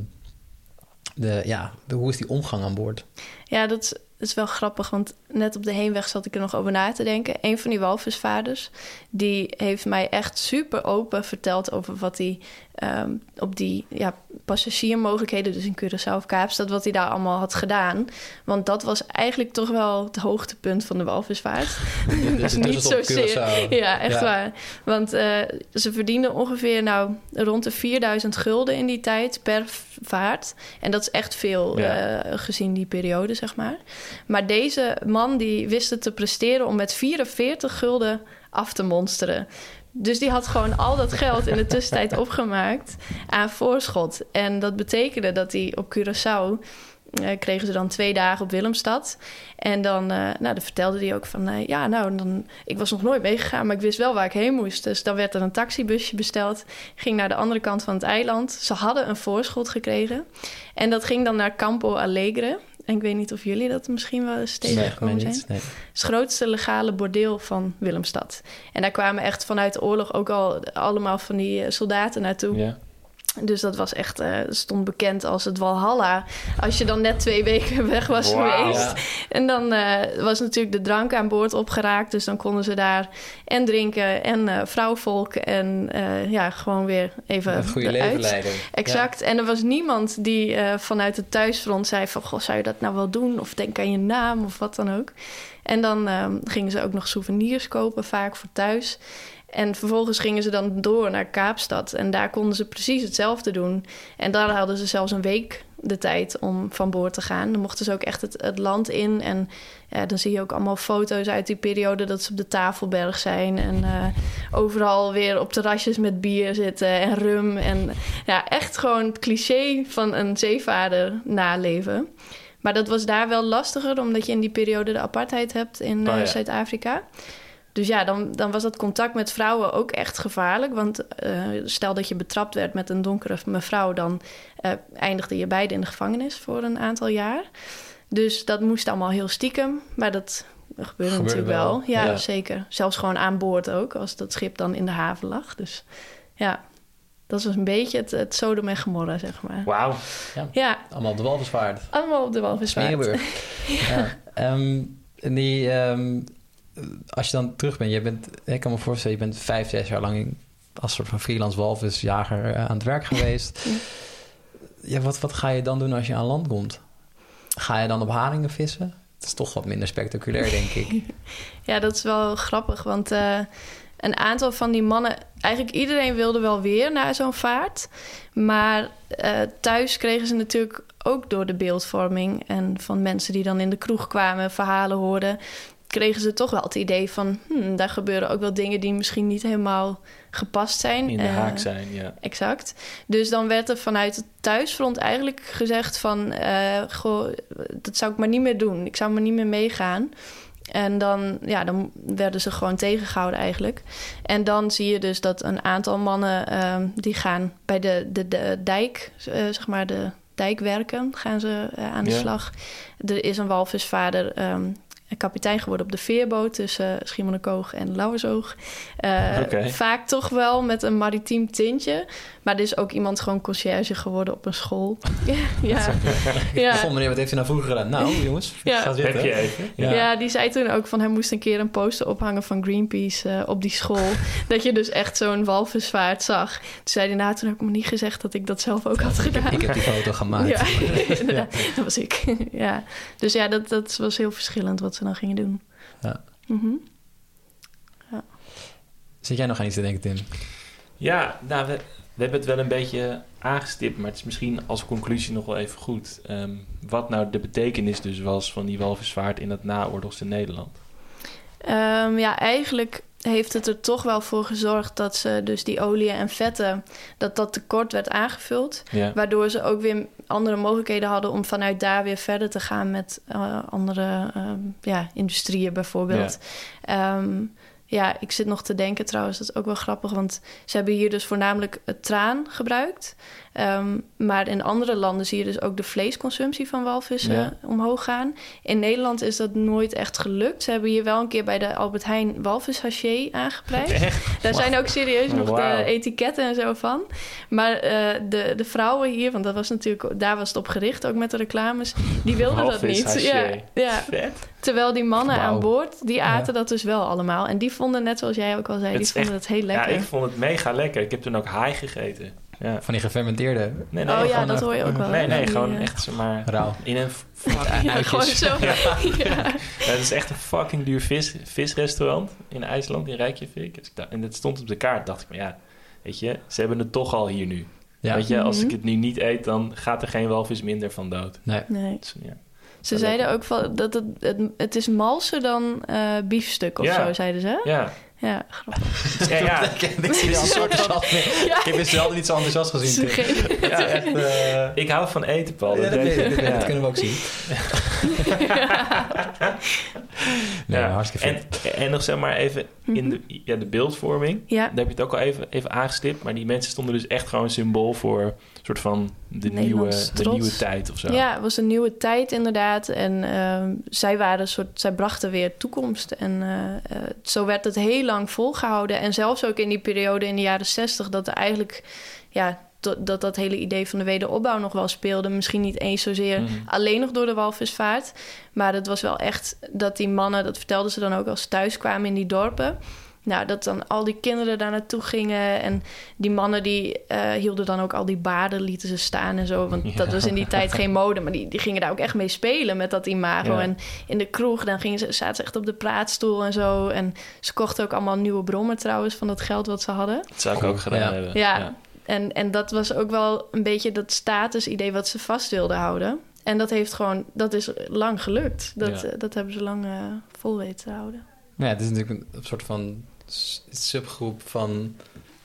de, ja, de, hoe is die omgang aan boord? Ja, dat is, dat is wel grappig, want net op de heenweg zat ik er nog over na te denken. Een van die walvisvaders, die heeft mij echt super open verteld over wat hij ehm, op die ja, passagiermogelijkheden, dus in Curaçao of Kaapstad, wat hij daar allemaal had gedaan. Want dat was eigenlijk toch wel het hoogtepunt van de walvisvaart. <laughs> Dus niet zozeer. Ja, echt Ja. waar. Want eh, ze verdienden ongeveer nou, rond de 4000 gulden in die tijd per vaart. En dat is echt veel Ja. eh, gezien die periode, zeg maar. Maar deze man die wist het te presteren om met 44 gulden af te monsteren. Dus die had gewoon al dat geld in de tussentijd <laughs> opgemaakt aan voorschot. En dat betekende dat hij op Curaçao eh, kregen ze dan twee dagen op Willemstad. En dan, eh, nou, dan vertelde hij ook van... eh, ja, nou, dan, ik was nog nooit meegegaan, maar ik wist wel waar ik heen moest. Dus dan werd er een taxibusje besteld. Ging naar de andere kant van het eiland. Ze hadden een voorschot gekregen. En dat ging dan naar Campo Alegre. En ik weet niet of jullie dat misschien wel eens tegengekomen zijn. niet. Nee. Het is het grootste legale bordeel van Willemstad. En daar kwamen echt vanuit de oorlog ook al allemaal van die eh, soldaten naartoe. Ja. Dus dat was echt, eh, stond bekend als het Walhalla. Als je dan net twee weken weg was geweest. En dan eh, was natuurlijk de drank aan boord opgeraakt. Dus dan konden ze daar en drinken en eh vrouwvolk. En ja, gewoon weer even Het goede leven leiden. Exact. En er was niemand die vanuit het thuisfront zei van... Goh, zou je dat nou wel doen? Of denk aan je naam of wat dan ook. En dan eh, gingen ze ook nog souvenirs kopen, vaak voor thuis. En vervolgens gingen ze dan door naar Kaapstad. En daar konden ze precies hetzelfde doen. En daar hadden ze zelfs een week de tijd om van boord te gaan. Dan mochten ze ook echt het, het land in. En ja, dan zie je ook allemaal foto's uit die periode dat ze op de Tafelberg zijn. En eh, overal weer op terrasjes met bier zitten en rum. En ja, echt gewoon het cliché van een zeevaarder naleven. Maar dat was daar wel lastiger, omdat je in die periode de apartheid hebt in eh, Oh ja. Zuid-Afrika. Dus ja, dan, dan was dat contact met vrouwen ook echt gevaarlijk. Want eh, stel dat je betrapt werd met een donkere mevrouw, dan eh, eindigde je beide in de gevangenis voor een aantal jaar. Dus dat moest allemaal heel stiekem. Maar dat gebeurde, Gebeurde natuurlijk wel. wel. Ja, Ja. zeker. Zelfs gewoon aan boord ook, als dat schip dan in de haven lag. Dus ja, dat was een beetje het, het Sodom en Gomorra, zeg maar. Wauw. Ja, Allemaal op de walvisvaart. allemaal op de walvisvaart. <laughs> Ja. Ehm, en die, ehm, als je dan terug bent, je bent, ik kan me voorstellen, je bent vijf, zes jaar lang als soort van freelance walvisjager eh, aan het werk <laughs> geweest. Ja. ja, wat, wat ga je dan doen als je aan land komt? Ga je dan op haringen vissen? Het is toch wat minder spectaculair, denk ik. <laughs> Ja, dat is wel grappig, want eh, een aantal van die mannen... Eigenlijk iedereen wilde wel weer naar zo'n vaart. Maar eh, thuis kregen ze natuurlijk ook door de beeldvorming... en van mensen die dan in de kroeg kwamen, verhalen hoorden... kregen ze toch wel het idee van... Hmm, daar gebeuren ook wel dingen die misschien niet helemaal gepast zijn. In de Eh, haak zijn, ja. Exact. Dus dan werd er vanuit het thuisfront eigenlijk gezegd van... eh, goh, dat zou ik maar niet meer doen. Ik zou maar niet meer meegaan. En dan, ja, dan werden ze gewoon tegengehouden eigenlijk. En dan zie je dus dat een aantal mannen... ehm, die gaan bij de, de, de dijk, eh, zeg maar de dijkwerken... gaan ze aan de Ja. slag. Er is een walvisvaarder... ehm, kapitein geworden op de veerboot tussen Schiermonnikoog en Lauwersoog. Eh. Vaak toch wel met een maritiem tintje. Maar er is ook iemand gewoon conciërge geworden op een school. <laughs> ja, ja. Goh, meneer, wat heeft u nou vroeger gedaan? Nou, jongens, Ja. ga Heb zitten. je even? Ja. Ja. die zei toen ook van hij moest een keer een poster ophangen van Greenpeace eh, op die school. <laughs> dat je dus echt zo'n walvisvaart zag. Toen zei hij nou, toen heb ik me niet gezegd dat ik dat zelf ook had gedaan. Ik heb die foto <laughs> gemaakt. Ja. Dat was ik. ja. Dus ja, dat, dat was heel verschillend wat ze dan gingen doen. Ja. Mhm. Zit jij nog aan iets te denken, Tim? Ja, nou, we, we hebben het wel een beetje aangestipt, maar het is misschien als conclusie nog wel even goed. Ehm, wat nou de betekenis dus was van die walvisvaart in het naoorlogse Nederland. Ehm, ja, eigenlijk heeft het er toch wel voor gezorgd dat ze dus die oliën en vetten, dat dat tekort werd aangevuld. Ja, Waardoor ze ook weer andere mogelijkheden hadden om vanuit daar weer verder te gaan met eh, andere ehm, ja, industrieën bijvoorbeeld. Ja. ja, ik zit nog te denken trouwens, dat is ook wel grappig, want ze hebben hier dus voornamelijk het traan gebruikt. Ehm, maar in andere landen zie je dus ook de vleesconsumptie van walvissen Ja. omhoog gaan. In Nederland is dat nooit echt gelukt. Ze hebben hier wel een keer bij de Albert Heijn walvishaché aangeprijsd. echt? Daar zijn ook serieus nog de etiketten en zo van. Maar eh, de, de vrouwen hier, want dat was natuurlijk, daar was het op gericht, ook met de reclames, die wilden dat niet. Ja, ja. Terwijl die mannen aan boord, die aten Ja. dat dus wel allemaal. En die vonden, net zoals jij ook al zei, Het die vonden het heel Ja, lekker. ik vond het mega lekker. Ik heb toen ook haai gegeten. Ja. Van die gefermenteerde Nee, nee, oh ja, dat hoor je ook wel. nee, nee, gewoon echt zeg maar rauw. in een fucking... Ja, gewoon zo. <laughs> Ja. Ja, het is echt een fucking duur vis, visrestaurant in IJsland, in Reykjavik. Dus En dat stond op de kaart. dacht ik, maar ja, weet je, ze hebben het toch al hier nu. Ja. Weet je, als Mhm. ik het nu niet eet, dan gaat er geen walvis minder van dood. Nee. Nee. Dus, ja. Ze zeiden ook van, dat het, het, het is malser dan eh biefstuk of Ja. zo, zeiden ze. ja, Ja, grappig. Ja, ja. <laughs> ik meer. Ja. Ik heb zelden niet zo enthousiast gezien. Ja, Echt, eh, Ik hou van eten, Paul. Dat dat, weet ik, kunnen we ook zien. <laughs> Nee, Ja. hartstikke en, vet. en nog zeg maar even in de, ja, de beeldvorming. Ja, Daar heb je het ook al even, even aangestipt. Maar die mensen stonden dus echt gewoon symbool voor soort van de, nieuwe, de nieuwe tijd of zo. ja, het was een nieuwe tijd inderdaad. En ehm, zij waren een soort, zij brachten weer toekomst. En eh, eh, zo werd het heel lang volgehouden. En zelfs ook in die periode in de jaren zestig, dat er eigenlijk ja, dat, dat dat hele idee van de wederopbouw nog wel speelde. Misschien niet eens zozeer Mhm. alleen nog door de walvisvaart. Maar het was wel echt dat die mannen, dat vertelden ze dan ook als ze thuis kwamen in die dorpen. Nou, dat dan al die kinderen daar naartoe gingen. En die mannen die eh, hielden dan ook al die baarden, lieten ze staan en zo. Want dat was in die tijd geen mode. Maar die, die gingen daar ook echt mee spelen met dat imago. Ja. En in de kroeg, dan gingen ze, zaten ze echt op de praatstoel en zo. En ze kochten ook allemaal nieuwe brommen trouwens van dat geld wat ze hadden. Dat zou ik ook gedaan Ja. hebben. Ja, En, en dat was ook wel een beetje dat statusidee wat ze vast wilden houden. En dat heeft gewoon, dat is lang gelukt. Dat, Ja. eh, dat hebben ze lang eh, vol weten te houden. Ja, het is natuurlijk een soort van subgroep van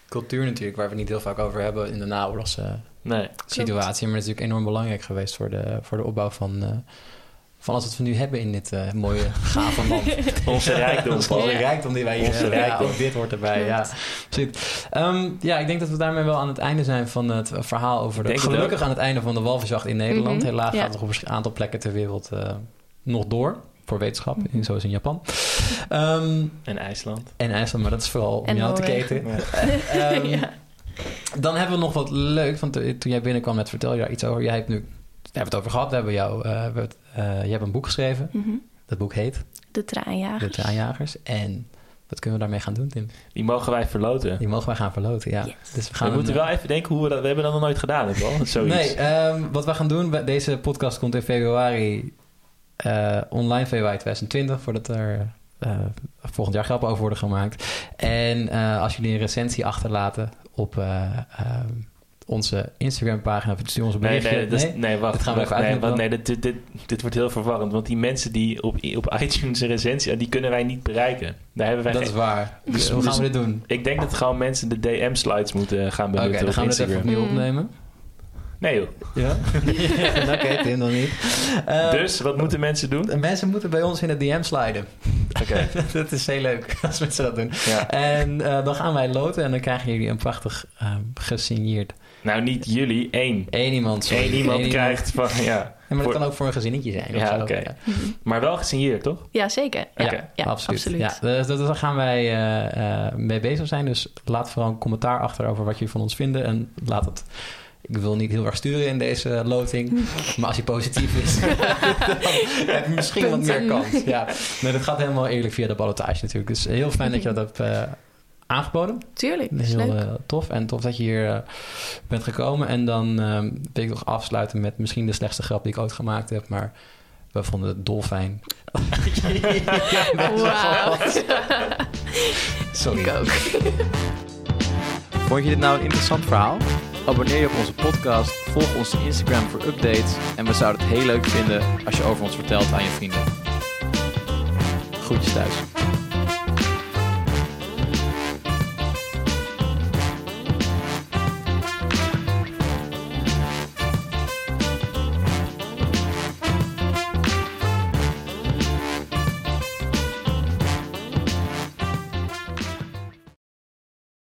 cultuur natuurlijk... waar we het niet heel vaak over hebben in de naoorlogse Nee. situatie. Maar het is natuurlijk enorm belangrijk geweest voor de, voor de opbouw van... eh, van alles wat we nu hebben in dit eh, mooie, <laughs> gave land. Onze rijkdom. Onze Ja. rijkdom die wij hier hebben. Ja, rijkdom. ook dit hoort erbij. Ja. Ehm, ja, ik denk dat we daarmee wel aan het einde zijn van het verhaal over de... Denk Gelukkig aan het einde van de walvisjacht in Nederland. Mhm, Helaas ja. gaat het nog op een aantal plekken ter wereld eh, nog door. Voor wetenschap, Mhm. zoals in Japan. Ehm, En IJsland. en IJsland, maar dat is vooral om En jou te keten. Ja. <laughs> Ehm, <laughs> Ja. Dan hebben we nog wat leuk. Want eh, toen jij binnenkwam met vertel je daar iets over. Jij hebt nu... We hebben het over gehad. We hebben jou, eh, we hebben het- eh, je hebt een boek geschreven. Mhm. Dat boek heet De traanjagers. De Traanjagers. En wat kunnen we daarmee gaan doen, Tim? Die mogen wij verloten. Die mogen wij gaan verloten, ja. Yes. Dus we We gaan moeten een- wel even denken hoe we dat... We hebben dat nog nooit gedaan, hè, Paul? <laughs> Zoiets. Nee, ehm, wat we gaan doen... we- Deze podcast komt in februari... eh, online februari 2020... voordat er eh, volgend jaar grappen over worden gemaakt. En eh, als jullie een recensie achterlaten op eh, ehm, onze Instagram-pagina... of stuur ons een Nee, berichtje. nee, nee, wacht. Dit gaan we even nee, nee dit, dit, wordt heel verwarrend. Want die mensen die op, op <laughs> iTunes een recensie... die kunnen wij niet bereiken. Daar hebben wij dat geen- is waar. Dus- Hoe gaan dus- we dit doen? Ik denk dat gewoon mensen de DM-slides moeten gaan Oké, benutten dan op gaan we het even opnieuw Mm. opnemen. Nee joh. Ja? <laughs> Oké, Tim dan niet. Eh, dus, wat moeten mensen doen? mensen moeten bij ons in de DM sliden. Oké. <laughs> dat is heel leuk <laughs> als mensen dat doen. Ja. En eh, dan gaan wij loten en dan krijgen jullie een prachtig eh, gesigneerd. Nou, niet jullie, één. Eén iemand, sorry. Eén iemand Eén krijgt van... Ja, Ja, maar dat voor- kan ook voor een gezinnetje zijn. of Ja, zo. oké. Ja, Mhm. maar wel gesigneerd, toch? Ja, zeker. Ja, absoluut. absoluut. Ja, dus dat- daar gaan wij eh, eh, mee bezig zijn. Dus laat vooral een commentaar achter over wat jullie van ons vinden. En laat het... Ik wil niet heel erg sturen in deze loting. <laughs> Maar als hij positief is, <laughs> dan heb je misschien wat meer kans. Ja. Nee, dat gaat helemaal eerlijk via de ballotage natuurlijk. Dus heel fijn dat je dat hebt eh, aangeboden. Tuurlijk, dat is Heel leuk. eh, tof. En tof dat je hier eh, bent gekomen. En dan ehm, wil ik nog afsluiten met misschien de slechtste grap die ik ooit gemaakt heb. Maar we vonden het dolfijn. ja, <laughs> Wauw. Sorry. Ik ook. Vond je dit nou een interessant verhaal? Abonneer je op onze podcast, volg onze Instagram voor updates en we zouden het heel leuk vinden als je over ons vertelt aan je vrienden. Groetjes thuis.